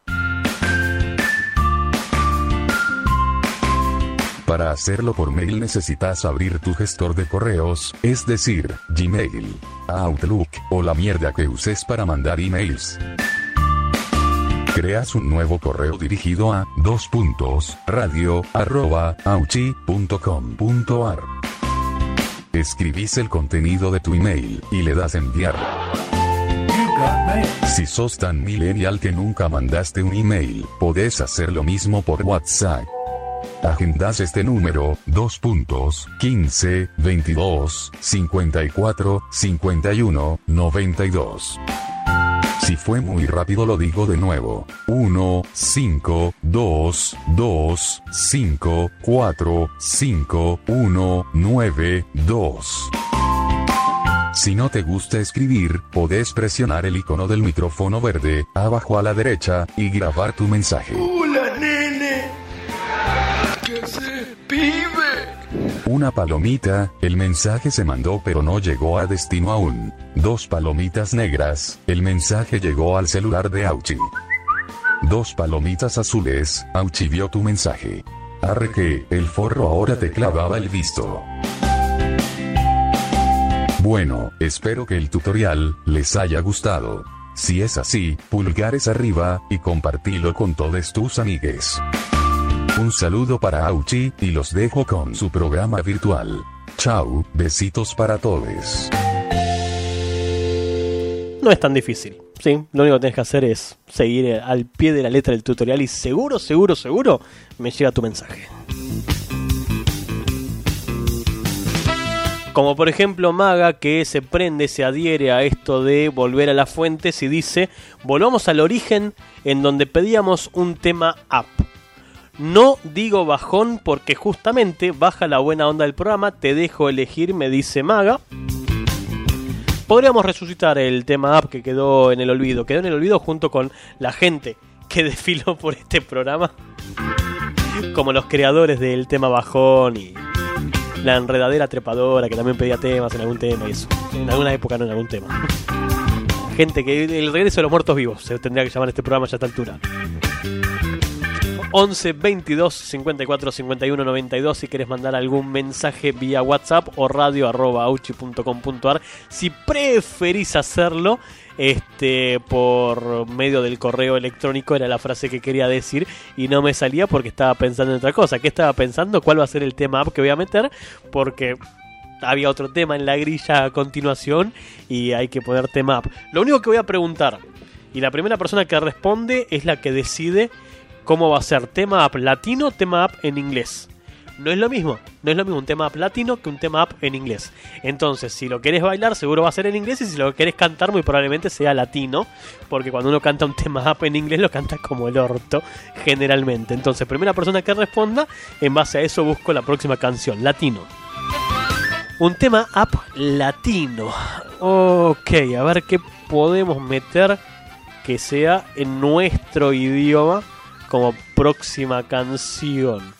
Para hacerlo por mail necesitas abrir tu gestor de correos, es decir, Gmail, Outlook o la mierda que uses para mandar emails. Creas un nuevo correo dirigido a dos puntos radio Escribís el contenido de tu email y le das enviar. Si sos tan millennial que nunca mandaste un email, podés hacer lo mismo por WhatsApp. Agendas este número, 2 puntos, 15, 22, 54, 51, 92. Si fue muy rápido lo digo de nuevo. 1, 5, 2, 2, 5, 4, 5, 1, 9, 2. Si no te gusta escribir, podés presionar el icono del micrófono verde, abajo a la derecha, y grabar tu mensaje. Una palomita, el mensaje se mandó pero no llegó a destino aún. Dos palomitas negras, el mensaje llegó al celular de Auchi. Dos palomitas azules, Auchi vio tu mensaje. Arre que, el forro ahora te clavaba el visto. Bueno, espero que el tutorial les haya gustado. Si es así, pulgares arriba, y compartilo con todos tus amigues. Un saludo para Auchi, y los dejo con su programa virtual. Chau, besitos para todos. No es tan difícil, ¿sí? Lo único que tienes que hacer es seguir al pie de la letra del tutorial y seguro, seguro, seguro me llega tu mensaje. Como por ejemplo Maga que se prende, se adhiere a esto de volver a las fuentes y dice, volvamos al origen en donde pedíamos un tema app. No digo bajón porque justamente baja la buena onda del programa, te dejo elegir, me dice Maga. Podríamos resucitar el tema app que quedó en el olvido. Quedó en el olvido junto con la gente que desfiló por este programa. Como los creadores del tema bajón y la enredadera trepadora que también pedía temas en algún tema y eso. En alguna época no en algún tema. Gente que el regreso de los muertos vivos se tendría que llamar este programa ya a esta altura. 11 22 54 51 92 si quieres mandar algún mensaje vía WhatsApp o radio arroba si preferís hacerlo este por medio del correo electrónico era la frase que quería decir y no me salía porque estaba pensando en otra cosa. ¿Qué estaba pensando? ¿Cuál va a ser el tema que voy a meter? Porque había otro tema en la grilla a continuación y hay que poner tema up. Lo único que voy a preguntar y la primera persona que responde es la que decide cómo va a ser tema app latino, tema app en inglés. No es lo mismo, no es lo mismo un tema app latino que un tema app en inglés. Entonces, si lo querés bailar, seguro va a ser en inglés, y si lo querés cantar, muy probablemente sea latino, porque cuando uno canta un tema app en inglés, lo canta como el orto, generalmente. Entonces, primera persona que responda, en base a eso busco la próxima canción, latino. Un tema app latino. Ok, a ver qué podemos meter que sea en nuestro idioma como próxima canción.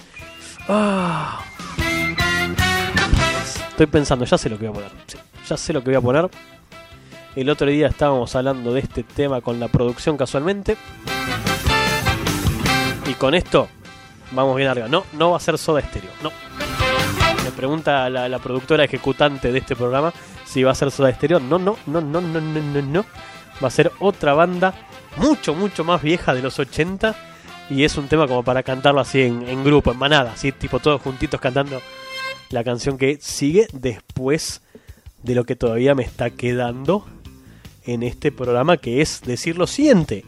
Ah. Estoy pensando, ya sé lo que voy a poner. ya sé lo que voy a poner. El otro día estábamos hablando de este tema con la producción casualmente. Y con esto vamos bien arriba. No, no va a ser Soda Stereo. No. Me pregunta la, la productora ejecutante de este programa si va a ser Soda Stereo. No, no, no, no, no, no, no, no. Va a ser otra banda mucho, mucho más vieja de los 80 y es un tema como para cantarlo así en, grupo, en manada, así tipo todos juntitos cantando la canción que sigue después de lo que todavía me está quedando en este programa, que es decir lo siguiente.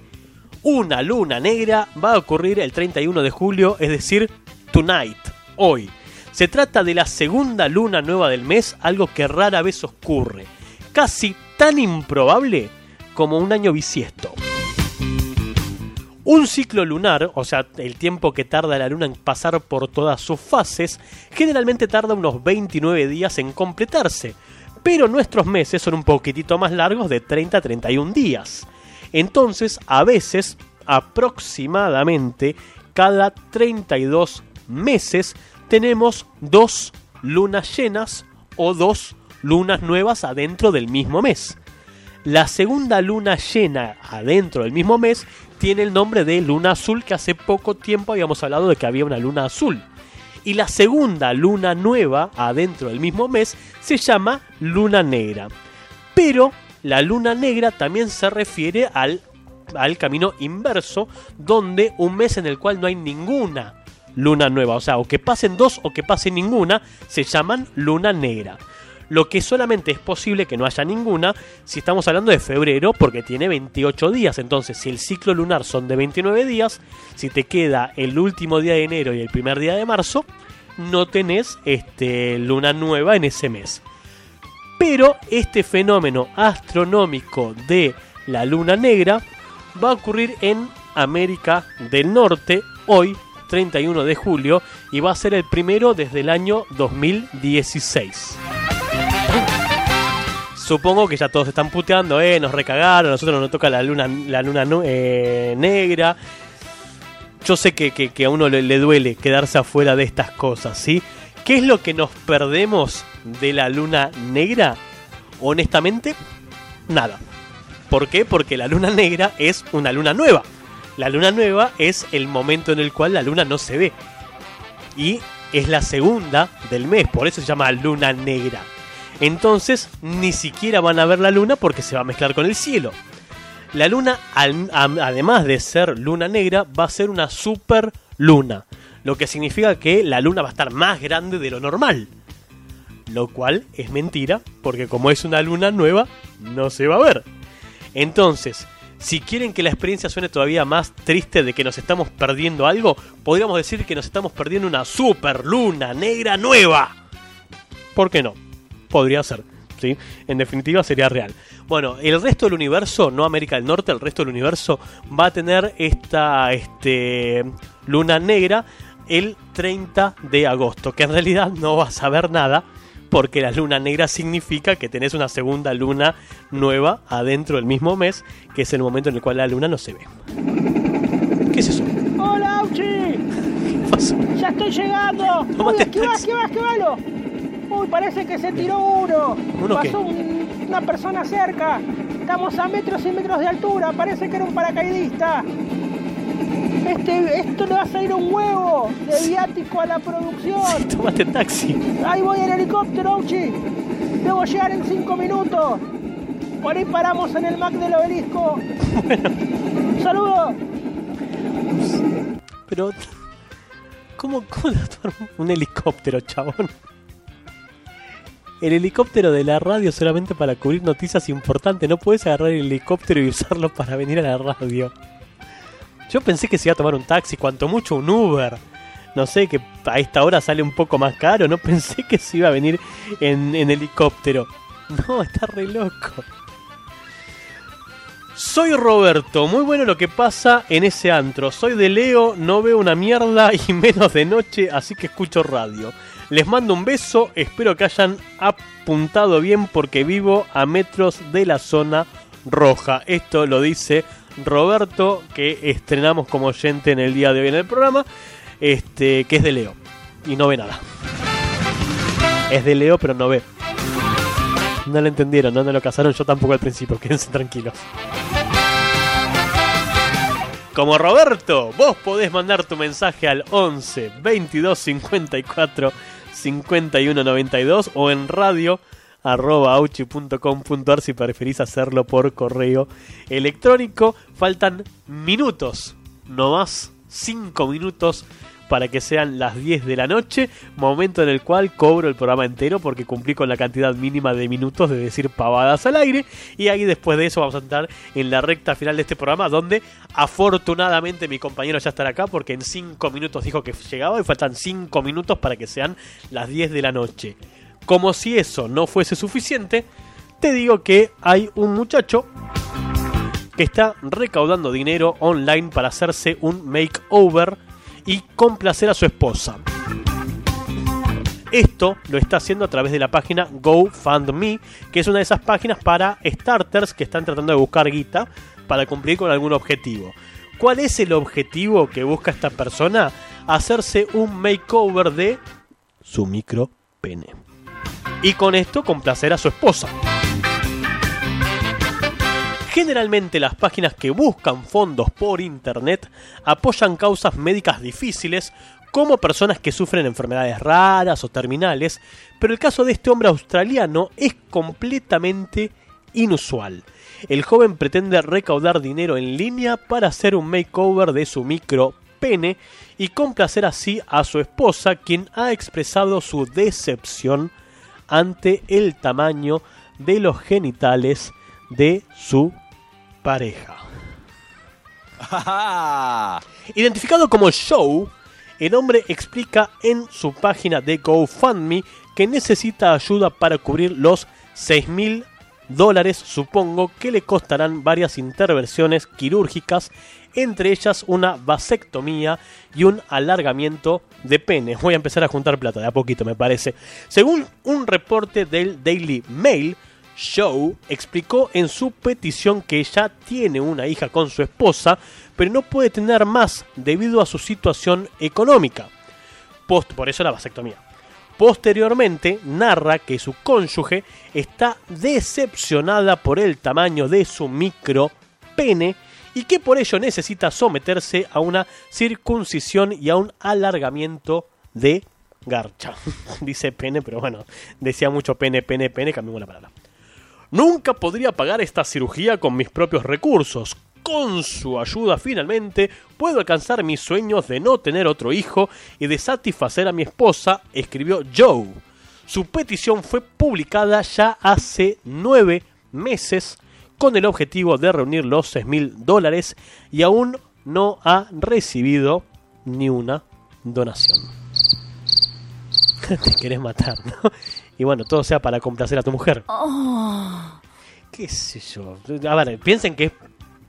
una luna negra va a ocurrir el 31 de julio, es decir, tonight, hoy. Se trata de la segunda luna nueva del mes, algo que rara vez ocurre, casi tan improbable como un año bisiesto. Un ciclo lunar, o sea, el tiempo que tarda la luna en pasar por todas sus fases, generalmente tarda unos 29 días en completarse, pero nuestros meses son un poquitito más largos de 30 a 31 días. Entonces, a veces, aproximadamente cada 32 meses, tenemos dos lunas llenas o dos lunas nuevas adentro del mismo mes. La segunda luna llena adentro del mismo mes tiene el nombre de luna azul, que hace poco tiempo habíamos hablado de que había una luna azul. Y la segunda luna nueva adentro del mismo mes se llama luna negra. Pero la luna negra también se refiere al, al camino inverso, donde un mes en el cual no hay ninguna luna nueva, o sea, o que pasen dos o que pase ninguna, se llaman luna negra. Lo que solamente es posible que no haya ninguna si estamos hablando de febrero, porque tiene 28 días. Entonces, si el ciclo lunar son de 29 días, si te queda el último día de enero y el primer día de marzo, no tenés este, luna nueva en ese mes. Pero este fenómeno astronómico de la luna negra va a ocurrir en América del Norte hoy, 31 de julio, y va a ser el primero desde el año 2016. Supongo que ya todos están puteando, eh, nos recagaron, a nosotros nos toca la luna, la luna eh, negra. Yo sé que, a uno le, le, duele quedarse afuera de estas cosas, ¿sí? ¿Qué es lo que nos perdemos de la luna negra? Honestamente, nada. ¿Por qué? Porque la luna negra es una luna nueva. La luna nueva es el momento en el cual la luna no se ve. Y es la segunda del mes, por eso se llama luna negra. Entonces ni siquiera van a ver la luna porque se va a mezclar con el cielo. La luna, además de ser luna negra, va a ser una super luna lo que significa que la luna va a estar más grande de lo normal. Lo cual es mentira, porque como es una luna nueva, no se va a ver. Entonces, si quieren que la experiencia suene todavía más triste de que nos estamos perdiendo algo, podríamos decir que nos estamos perdiendo una super luna negra nueva. ¿Por qué no? Podría ser. ¿sí? En definitiva sería real. Bueno, el resto del universo, no América del Norte, el resto del universo va a tener esta este, luna negra el 30 de agosto, que en realidad no vas a ver nada porque la luna negra significa que tenés una segunda luna nueva adentro del mismo mes, que es el momento en el cual la luna no se ve. ¿Qué es eso? ¡Hola, Auchi! ¿Qué pasó? ¡Ya estoy llegando! Uy, ¿Qué vas, qué vas, qué malo! Uy, parece que se tiró uno. ¿Uno Pasó una persona cerca. Estamos a metros y metros de altura. Parece que era un paracaidista. Este, esto le va a salir un huevo de viático a la producción. tómate taxi. Ahí voy en helicóptero, Uchi. Debo llegar en cinco minutos. Por ahí paramos en el Mac del obelisco. Bueno. Saludos. Pero, ¿cómo, cómo un helicóptero, chabón? El helicóptero de la radio solamente para cubrir noticias importantes. No puedes agarrar el helicóptero y usarlo para venir a la radio. Yo pensé que se iba a tomar un taxi, cuanto mucho un Uber. No sé, que a esta hora sale un poco más caro. No pensé que se iba a venir en, helicóptero. No, está re loco. Soy Roberto, muy bueno lo que pasa en ese antro. Soy de Leo, no veo una mierda y menos de noche, así que escucho radio. Les mando un beso, espero que hayan apuntado bien porque vivo a metros de la zona roja. Esto lo dice Roberto, que estrenamos como oyente en el día de hoy en el programa, este, que es de Leo. Y no ve nada. Es de Leo, pero no ve. No lo entendieron, no, lo casaron yo tampoco al principio, quédense tranquilos. Como Roberto, vos podés mandar tu mensaje al 11 22 54 51 92 o en radio arroba auchi.com.ar si preferís hacerlo por correo electrónico. Faltan minutos, no más, 5 minutos para que sean las 10 de la noche, momento en el cual cobro el programa entero porque cumplí con la cantidad mínima de minutos de decir pavadas al aire. Y ahí después de eso vamos a entrar en la recta final de este programa donde afortunadamente mi compañero ya estará acá porque en 5 minutos dijo que llegaba y faltan 5 minutos para que sean las 10 de la noche. Como si eso no fuese suficiente, te digo que hay un muchacho que está recaudando dinero online para hacerse un makeover y complacer a su esposa. Esto lo está haciendo a través de la página GoFundMe, que es una de esas páginas para starters que están tratando de buscar guita para cumplir con algún objetivo. ¿Cuál es el objetivo que busca esta persona? Hacerse un makeover de su micro pene. Y con esto complacer a su esposa. Generalmente las páginas que buscan fondos por internet apoyan causas médicas difíciles como personas que sufren enfermedades raras o terminales, pero el caso de este hombre australiano es completamente inusual. El joven pretende recaudar dinero en línea para hacer un makeover de su micro pene y complacer así a su esposa, quien ha expresado su decepción ante el tamaño de los genitales de su pareja. Identificado como Show, el hombre explica en su página de GoFundMe que necesita ayuda para cubrir los 6 mil dólares, supongo, que le costarán varias intervenciones quirúrgicas, entre ellas una vasectomía y un alargamiento de pene. Voy a empezar a juntar plata de a poquito, me parece. Según un reporte del Daily Mail, Show explicó en su petición que ya tiene una hija con su esposa, pero no puede tener más debido a su situación económica. Por eso la vasectomía. Posteriormente narra que su cónyuge está decepcionada por el tamaño de su micro pene y que por ello necesita someterse a una circuncisión y a un alargamiento de garcha. Dice pene, pero bueno, decía mucho pene, pene, pene, cambiamos la palabra. Nunca podría pagar esta cirugía con mis propios recursos. Con su ayuda finalmente puedo alcanzar mis sueños de no tener otro hijo y de satisfacer a mi esposa, escribió Joe. Su petición fue publicada ya hace nueve meses con el objetivo de reunir los 6 mil dólares y aún no ha recibido ni una donación. Te querés matar, ¿no? Y bueno, todo sea para complacer a tu mujer. Oh. ¿Qué sé yo? A ver, piensen que es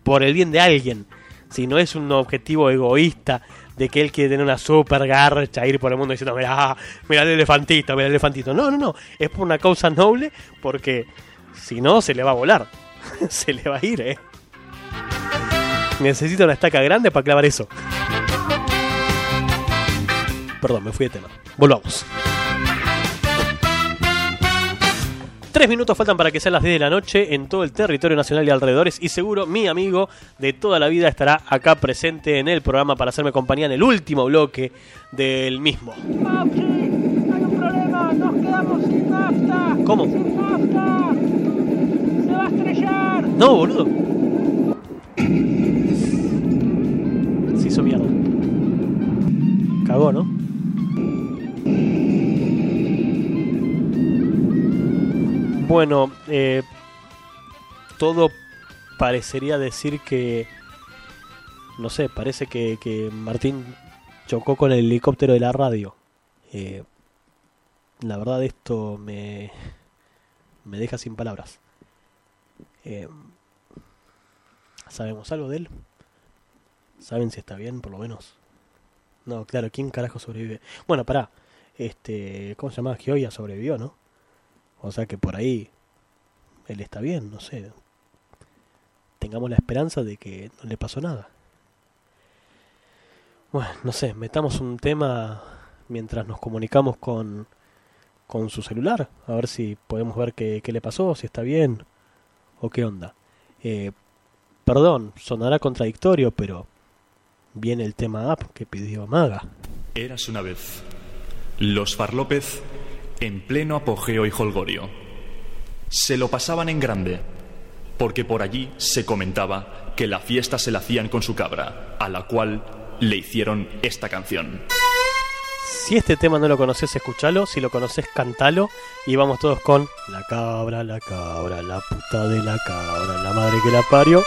por el bien de alguien. Si no es un objetivo egoísta de que él quiere tener una super garcha, ir por el mundo diciendo, mira, mira el elefantito, mira el elefantito. No, no, no. Es por una causa noble porque si no, se le va a volar. se le va a ir, eh. Necesita una estaca grande para clavar eso. Perdón, me fui de tema. Volvamos. Tres minutos faltan para que sean las 10 de la noche en todo el territorio nacional y alrededores. Y seguro mi amigo de toda la vida estará acá presente en el programa para hacerme compañía en el último bloque del mismo. Pauchi, hay un problema, nos quedamos sin nafta. ¿Cómo? Sin nafta. Se va a estrellar. No, boludo. Se hizo mierda. Cagó, ¿no? Bueno, eh, todo parecería decir que, no sé, parece que, Martín chocó con el helicóptero de la radio. Eh, la verdad esto me, me deja sin palabras. Eh, ¿Sabemos algo de él? ¿Saben si está bien, por lo menos? No, claro, ¿quién carajo sobrevive? Bueno, pará. Este, ¿Cómo se llama? Gioia sobrevivió, ¿no? O sea que por ahí él está bien, no sé. Tengamos la esperanza de que no le pasó nada. Bueno, no sé, metamos un tema mientras nos comunicamos con, con su celular, a ver si podemos ver qué, qué le pasó, si está bien o qué onda. Eh, perdón, sonará contradictorio, pero viene el tema app que pidió Maga. Eras una vez. Los Farlópez en pleno apogeo y holgorio. Se lo pasaban en grande, porque por allí se comentaba que la fiesta se la hacían con su cabra, a la cual le hicieron esta canción. Si este tema no lo conoces, escúchalo. Si lo conoces, cantalo. Y vamos todos con la cabra, la cabra, la puta de la cabra, la madre que la parió.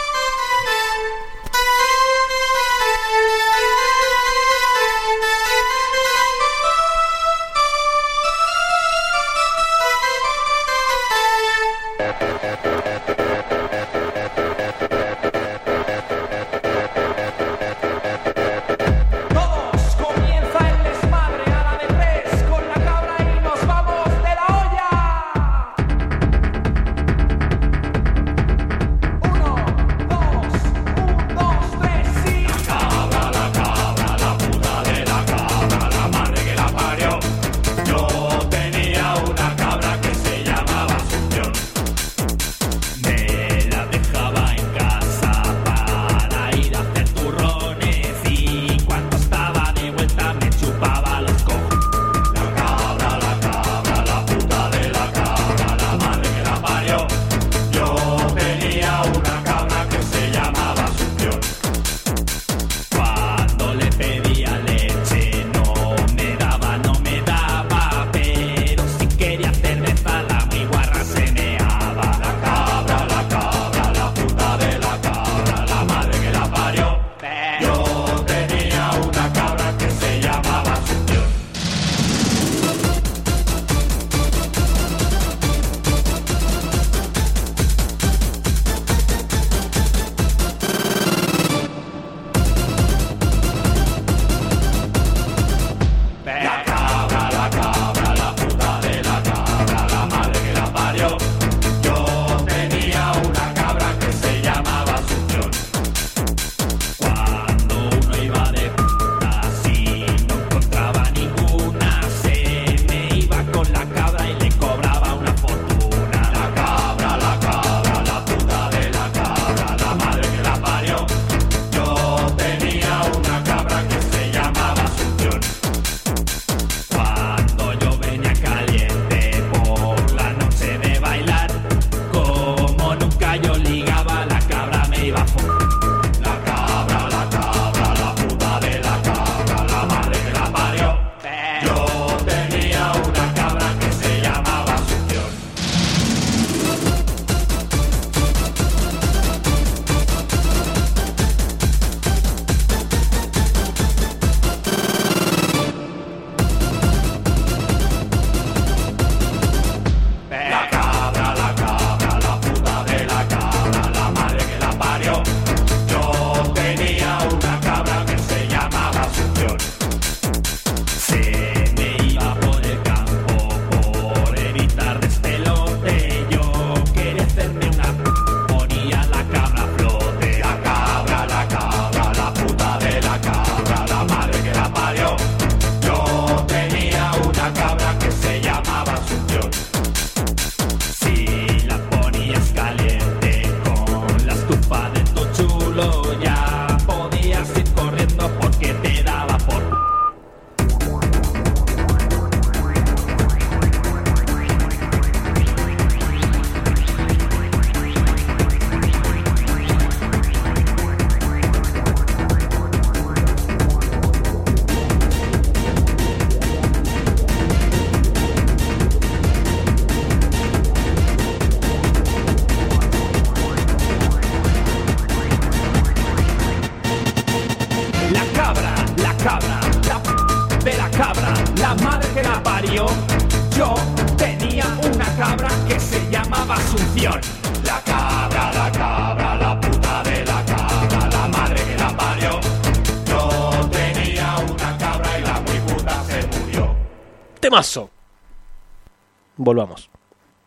Volvamos.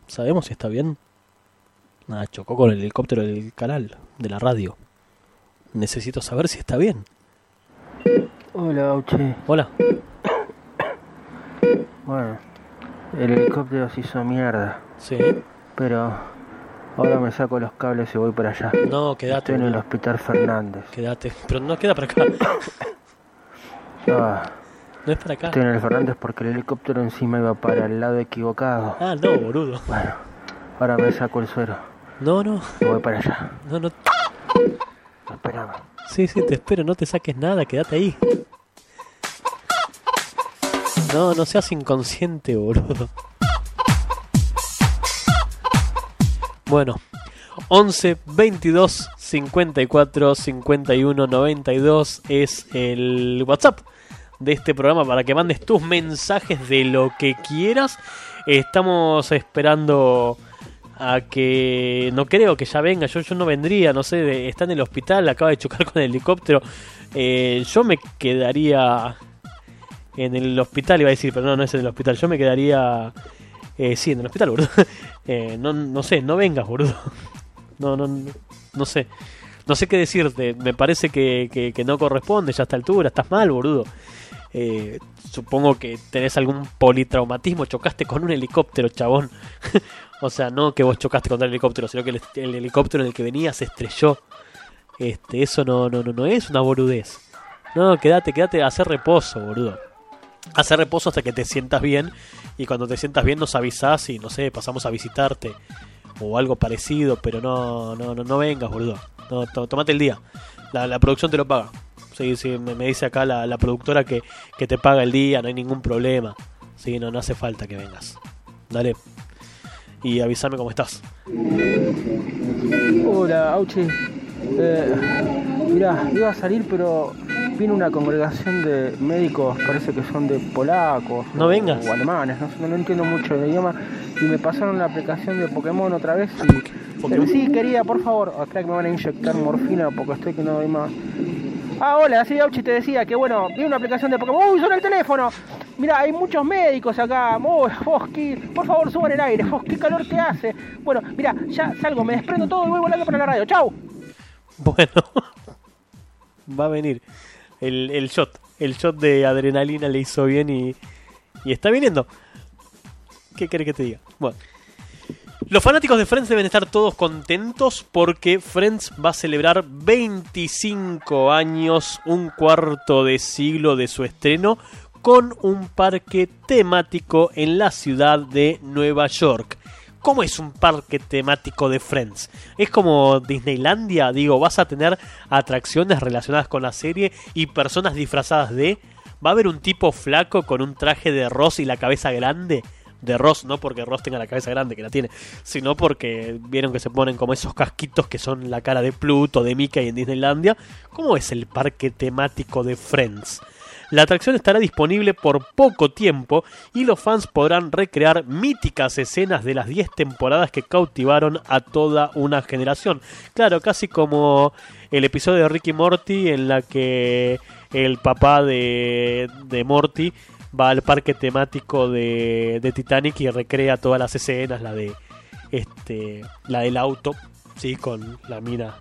¿Sabemos si está bien? Nada, chocó con el helicóptero del canal, de la radio. Necesito saber si está bien. Hola, Auche. Hola. Bueno, el helicóptero se hizo mierda. Sí. Pero ahora me saco los cables y voy para allá. No, quédate. Estoy en el Hospital Fernández. Quédate. Pero no queda para acá. ah. No es para acá. Estoy en el Fernández porque el helicóptero encima iba para el lado equivocado. Ah, no, boludo. Bueno, ahora me saco el suero. No, no. Y voy para allá. No, no. Esperame. Sí, sí, te espero. No te saques nada. Quédate ahí. No, no seas inconsciente, boludo. Bueno, 11 22 54 51 92 es el WhatsApp de este programa para que mandes tus mensajes de lo que quieras. Estamos esperando a que no creo que ya venga, yo, yo no vendría, no sé, está en el hospital, acaba de chocar con el helicóptero. Eh, yo me quedaría en el hospital, iba a decir, pero no, no es en el hospital, yo me quedaría... Eh, sí, en el hospital, boludo. Eh, no, no sé, no vengas, boludo. No, no, no sé. No sé qué decirte. Me parece que, que, no corresponde ya a esta altura. Estás mal, boludo. Eh, supongo que tenés algún politraumatismo. Chocaste con un helicóptero, chabón. o sea, no que vos chocaste contra el helicóptero, sino que el, helicóptero en el que venías se estrelló. Este, eso no, no, no, no es una boludez. No, quédate, quédate hacer reposo, boludo. Hacer reposo hasta que te sientas bien. Y cuando te sientas bien nos avisás y no sé, pasamos a visitarte. O algo parecido, pero no, no, no, no vengas, boludo. No, tomate el día. La, producción te lo paga. Sí, sí, me, dice acá la, productora que, que, te paga el día, no hay ningún problema. Sí, no, no hace falta que vengas. Dale. Y avísame cómo estás. Hola, Auchi. Eh, mirá, iba a salir, pero viene una congregación de médicos, parece que son de polacos. No vengas. O alemanes, no, no, entiendo mucho el idioma. Y me pasaron la aplicación de Pokémon otra vez. Y, sí, quería, por favor. Acá que me van a inyectar morfina porque estoy que no doy más. Ah, hola, sí, Auchi te decía que bueno, viene una aplicación de Pokémon. ¡Uy, suena el teléfono! Mira, hay muchos médicos acá. Uy, Fosky, por favor, suban el aire. Fosky, qué calor que hace. Bueno, mira, ya salgo, me desprendo todo y voy volando para la radio. ¡Chau! Bueno, va a venir el, el shot. El shot de adrenalina le hizo bien y, y está viniendo. ¿Qué querés que te diga? Bueno. Los fanáticos de Friends deben estar todos contentos porque Friends va a celebrar 25 años, un cuarto de siglo de su estreno, con un parque temático en la ciudad de Nueva York. ¿Cómo es un parque temático de Friends? ¿Es como Disneylandia? Digo, vas a tener atracciones relacionadas con la serie y personas disfrazadas de... ¿Va a haber un tipo flaco con un traje de Ross y la cabeza grande? De Ross, no porque Ross tenga la cabeza grande, que la tiene, sino porque vieron que se ponen como esos casquitos que son la cara de Pluto, de Mickey en Disneylandia. ¿Cómo es el parque temático de Friends? La atracción estará disponible por poco tiempo y los fans podrán recrear míticas escenas de las 10 temporadas que cautivaron a toda una generación. Claro, casi como el episodio de Ricky Morty en la que el papá de, de Morty va al parque temático de, de Titanic y recrea todas las escenas, la de este la del auto, sí, con la mina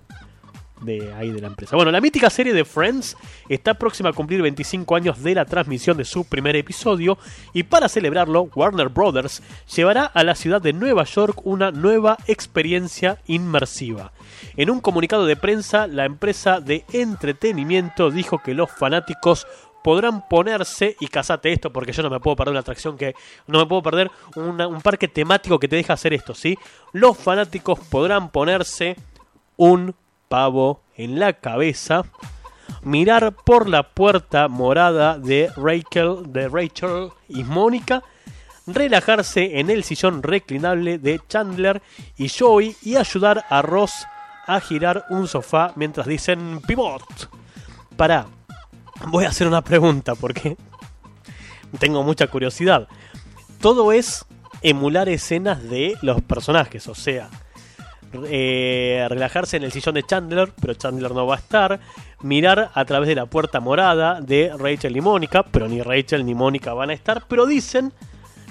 de ahí de la empresa. Bueno, la mítica serie de Friends está próxima a cumplir 25 años de la transmisión de su primer episodio y para celebrarlo, Warner Brothers llevará a la ciudad de Nueva York una nueva experiencia inmersiva. En un comunicado de prensa, la empresa de entretenimiento dijo que los fanáticos podrán ponerse, y casate esto porque yo no me puedo perder una atracción que no me puedo perder un parque temático que te deja hacer esto, ¿sí? Los fanáticos podrán ponerse un pavo en la cabeza, mirar por la puerta morada de Rachel, de Rachel y Mónica, relajarse en el sillón reclinable de Chandler y Joey y ayudar a Ross a girar un sofá mientras dicen pivot. Para, voy a hacer una pregunta porque tengo mucha curiosidad. Todo es emular escenas de los personajes, o sea, eh, relajarse en el sillón de Chandler, pero Chandler no va a estar, mirar a través de la puerta morada de Rachel y Mónica, pero ni Rachel ni Mónica van a estar, pero dicen,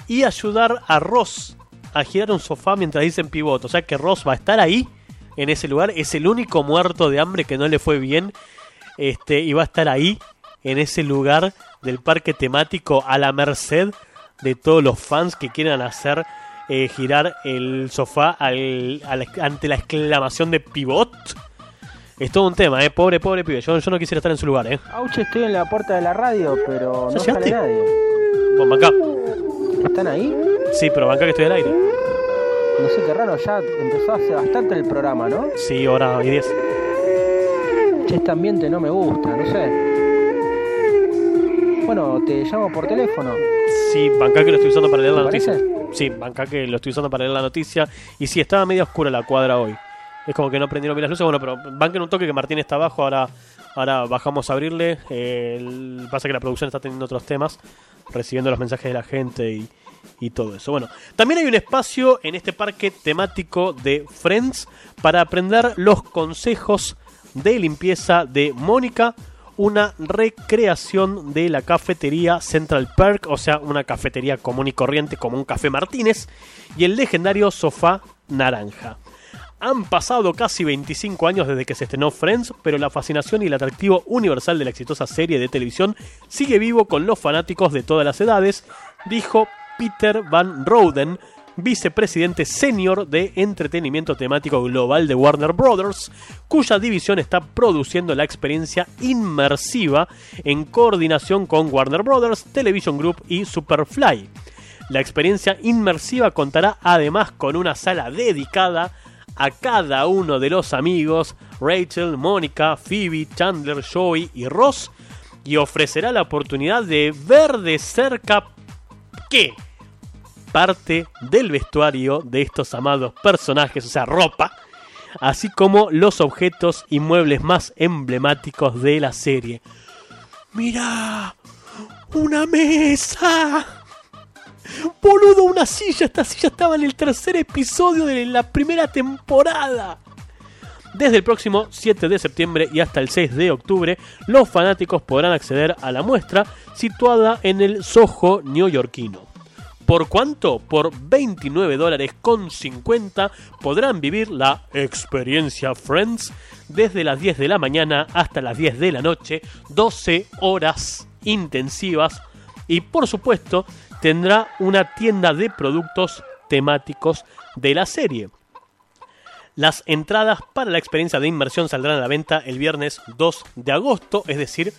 y ayudar a Ross a girar un sofá mientras dicen pivote, o sea que Ross va a estar ahí, en ese lugar, es el único muerto de hambre que no le fue bien, este, y va a estar ahí, en ese lugar del parque temático, a la merced de todos los fans que quieran hacer eh, girar el sofá al, ante la exclamación de pivot. Es todo un tema, ¿eh? Pobre, pobre pibe. Yo, yo no quisiera estar en su lugar, ¿eh? Auche, estoy en la puerta de la radio, pero no sale nadie. Bueno, acá. ¿Están ahí? Sí, pero acá que estoy al aire. No sé qué raro, ya empezó hace bastante el programa, ¿no? Sí, hora y 10. Che, este ambiente no me gusta, no sé. Bueno, te llamo por teléfono. Sí, banca que lo estoy usando para leer la noticia. Sí, banca que lo estoy usando para leer la noticia. Y sí, estaba medio oscura la cuadra hoy. Es como que no prendieron bien las luces. Bueno, pero banquen un toque que Martín está abajo. Ahora, ahora bajamos a abrirle. Eh, pasa que la producción está teniendo otros temas. Recibiendo los mensajes de la gente y, y todo eso. Bueno, también hay un espacio en este parque temático de Friends para aprender los consejos de limpieza de Mónica, una recreación de la cafetería Central Park, o sea, una cafetería común y corriente como un café Martínez, y el legendario sofá naranja. Han pasado casi 25 años desde que se estrenó Friends, pero la fascinación y el atractivo universal de la exitosa serie de televisión sigue vivo con los fanáticos de todas las edades, dijo Peter Van Roden, vicepresidente senior de entretenimiento temático global de Warner Brothers, cuya división está produciendo la experiencia inmersiva en coordinación con Warner Brothers, Television Group y Superfly. La experiencia inmersiva contará además con una sala dedicada a cada uno de los amigos, Rachel, Mónica, Phoebe, Chandler, Joey y Ross, y ofrecerá la oportunidad de ver de cerca qué parte del vestuario de estos amados personajes, o sea, ropa, así como los objetos y muebles más emblemáticos de la serie. ¡Mira! ¡Una mesa! Boludo, una silla. Esta silla estaba en el tercer episodio de la primera temporada. Desde el próximo 7 de septiembre y hasta el 6 de octubre, los fanáticos podrán acceder a la muestra situada en el Soho neoyorquino. ¿Por cuánto? Por 29 dólares con 50 podrán vivir la experiencia Friends desde las 10 de la mañana hasta las 10 de la noche, 12 horas intensivas y por supuesto tendrá una tienda de productos temáticos de la serie. Las entradas para la experiencia de inmersión saldrán a la venta el viernes 2 de agosto, es decir,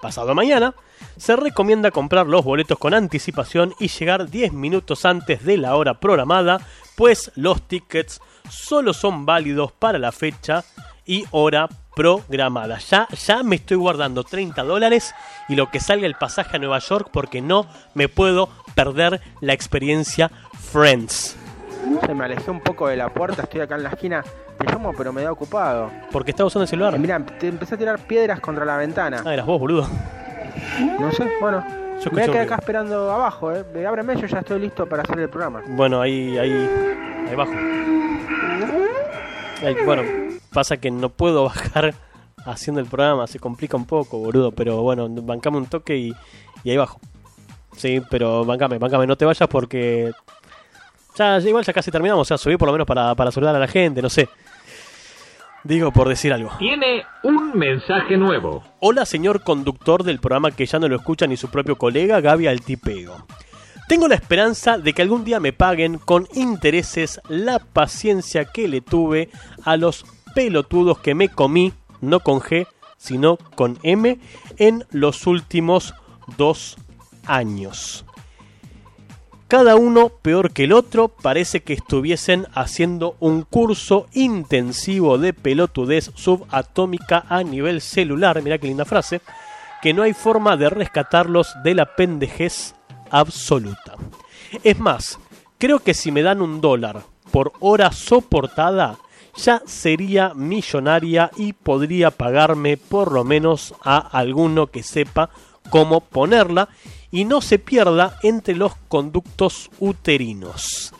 pasado mañana, se recomienda comprar los boletos con anticipación y llegar 10 minutos antes de la hora programada, pues los tickets solo son válidos para la fecha y hora programada. Ya, ya me estoy guardando 30 dólares y lo que salga el pasaje a Nueva York porque no me puedo perder la experiencia Friends. Se me alejé un poco de la puerta, estoy acá en la esquina. Te llamo, pero me da ocupado. Porque estaba usando el celular. mira, te empecé a tirar piedras contra la ventana. Ah, eras vos, boludo. No sé, bueno. Yo me voy a quedar acá esperando abajo, eh. Ábreme, yo ya estoy listo para hacer el programa. Bueno, ahí, ahí, ahí bajo. bueno, pasa que no puedo bajar haciendo el programa, se complica un poco, boludo. Pero bueno, bancame un toque y, y ahí bajo. Sí, pero bancame, bancame, no te vayas porque ya, igual ya casi terminamos, sea, subí por lo menos para, para saludar a la gente, no sé. Digo por decir algo. Tiene un mensaje nuevo. Hola, señor conductor del programa que ya no lo escucha ni su propio colega, Gaby Altipego. Tengo la esperanza de que algún día me paguen con intereses la paciencia que le tuve a los pelotudos que me comí, no con G, sino con M, en los últimos dos años. Cada uno peor que el otro, parece que estuviesen haciendo un curso intensivo de pelotudez subatómica a nivel celular, mira qué linda frase, que no hay forma de rescatarlos de la pendejez absoluta. Es más, creo que si me dan un dólar por hora soportada, ya sería millonaria y podría pagarme por lo menos a alguno que sepa cómo ponerla y no se pierda entre los conductos uterinos.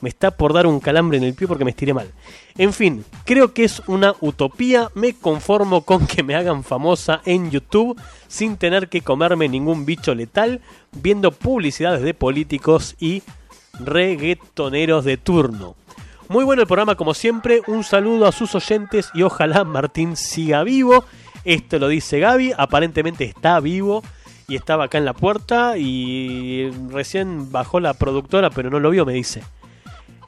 Me está por dar un calambre en el pie porque me estiré mal. En fin, creo que es una utopía. Me conformo con que me hagan famosa en YouTube sin tener que comerme ningún bicho letal, viendo publicidades de políticos y reggaetoneros de turno. Muy bueno el programa como siempre. Un saludo a sus oyentes y ojalá Martín siga vivo. Esto lo dice Gaby. Aparentemente está vivo y estaba acá en la puerta y recién bajó la productora, pero no lo vio, me dice.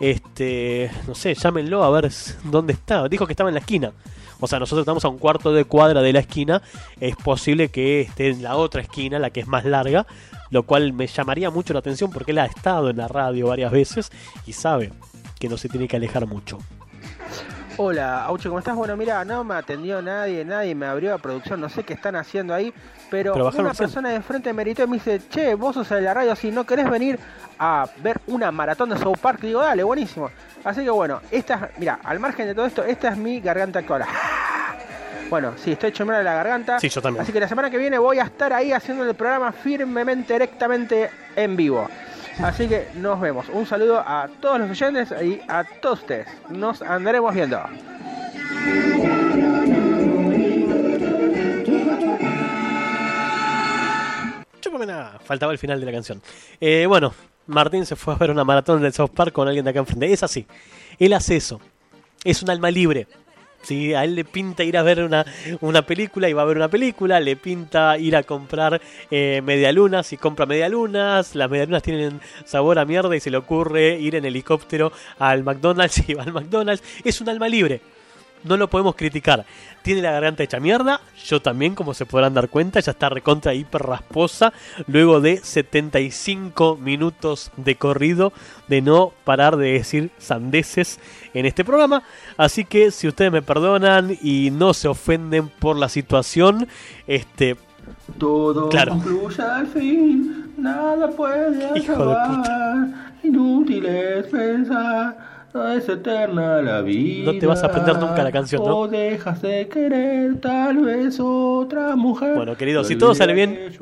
Este, no sé, llámenlo a ver dónde está. Dijo que estaba en la esquina. O sea, nosotros estamos a un cuarto de cuadra de la esquina. Es posible que esté en la otra esquina, la que es más larga, lo cual me llamaría mucho la atención porque él ha estado en la radio varias veces y sabe que no se tiene que alejar mucho. Hola, Auche, ¿cómo estás? Bueno, mira, no me atendió nadie, nadie me abrió a producción, no sé qué están haciendo ahí, pero, una persona de enfrente me gritó y me dice, che, vos sos de la radio, si no querés venir a ver una maratón de South Park, digo, dale, buenísimo. Así que bueno, esta, mira, al margen de todo esto, esta es mi garganta actual. Bueno, sí, estoy hecho de la garganta. Sí, yo también. Así que la semana que viene voy a estar ahí haciendo el programa firmemente, directamente en vivo. Así que nos vemos. Un saludo a todos los oyentes y a todos ustedes. Nos andaremos viendo. faltaba el final de la canción. Eh, bueno, Martín se fue a ver una maratón del South Park con alguien de acá enfrente. Es así. Él hace eso. Es un alma libre. ¿Sí? A él le pinta ir a ver una, una, película y va a ver una película, le pinta ir a comprar eh, medialunas y compra medialunas, las medialunas tienen sabor a mierda y se le ocurre ir en helicóptero al McDonald's y va al McDonald's, es un alma libre no lo podemos criticar. Tiene la garganta hecha mierda, yo también, como se podrán dar cuenta, ya está recontra hiper rasposa, luego de 75 minutos de corrido de no parar de decir sandeces en este programa. Así que si ustedes me perdonan y no se ofenden por la situación, este... Todo claro. concluye al fin, nada puede puta. inútil es pensar es eterna la vida. No te vas a aprender nunca la canción, ¿no? O dejas de querer tal vez otra mujer. Bueno, querido, si todo sale bien,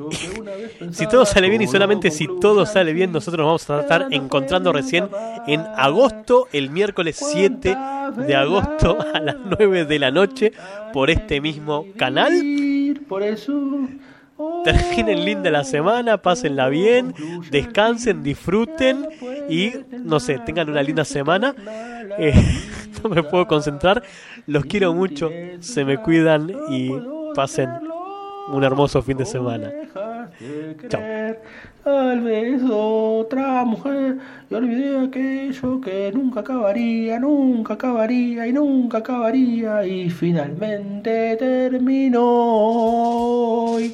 si todo sale bien y solamente si todo sale bien, nosotros nos vamos a estar encontrando recién en agosto, el miércoles 7 de agosto a las 9 de la noche por este mismo canal. Por eso Terminen linda la semana, pásenla bien, descansen, disfruten y, no sé, tengan una linda semana. Eh, no me puedo concentrar. Los quiero mucho, se me cuidan y pasen un hermoso fin de semana. Tal vez otra mujer y olvidé aquello que nunca acabaría, nunca acabaría y nunca acabaría y finalmente terminó hoy.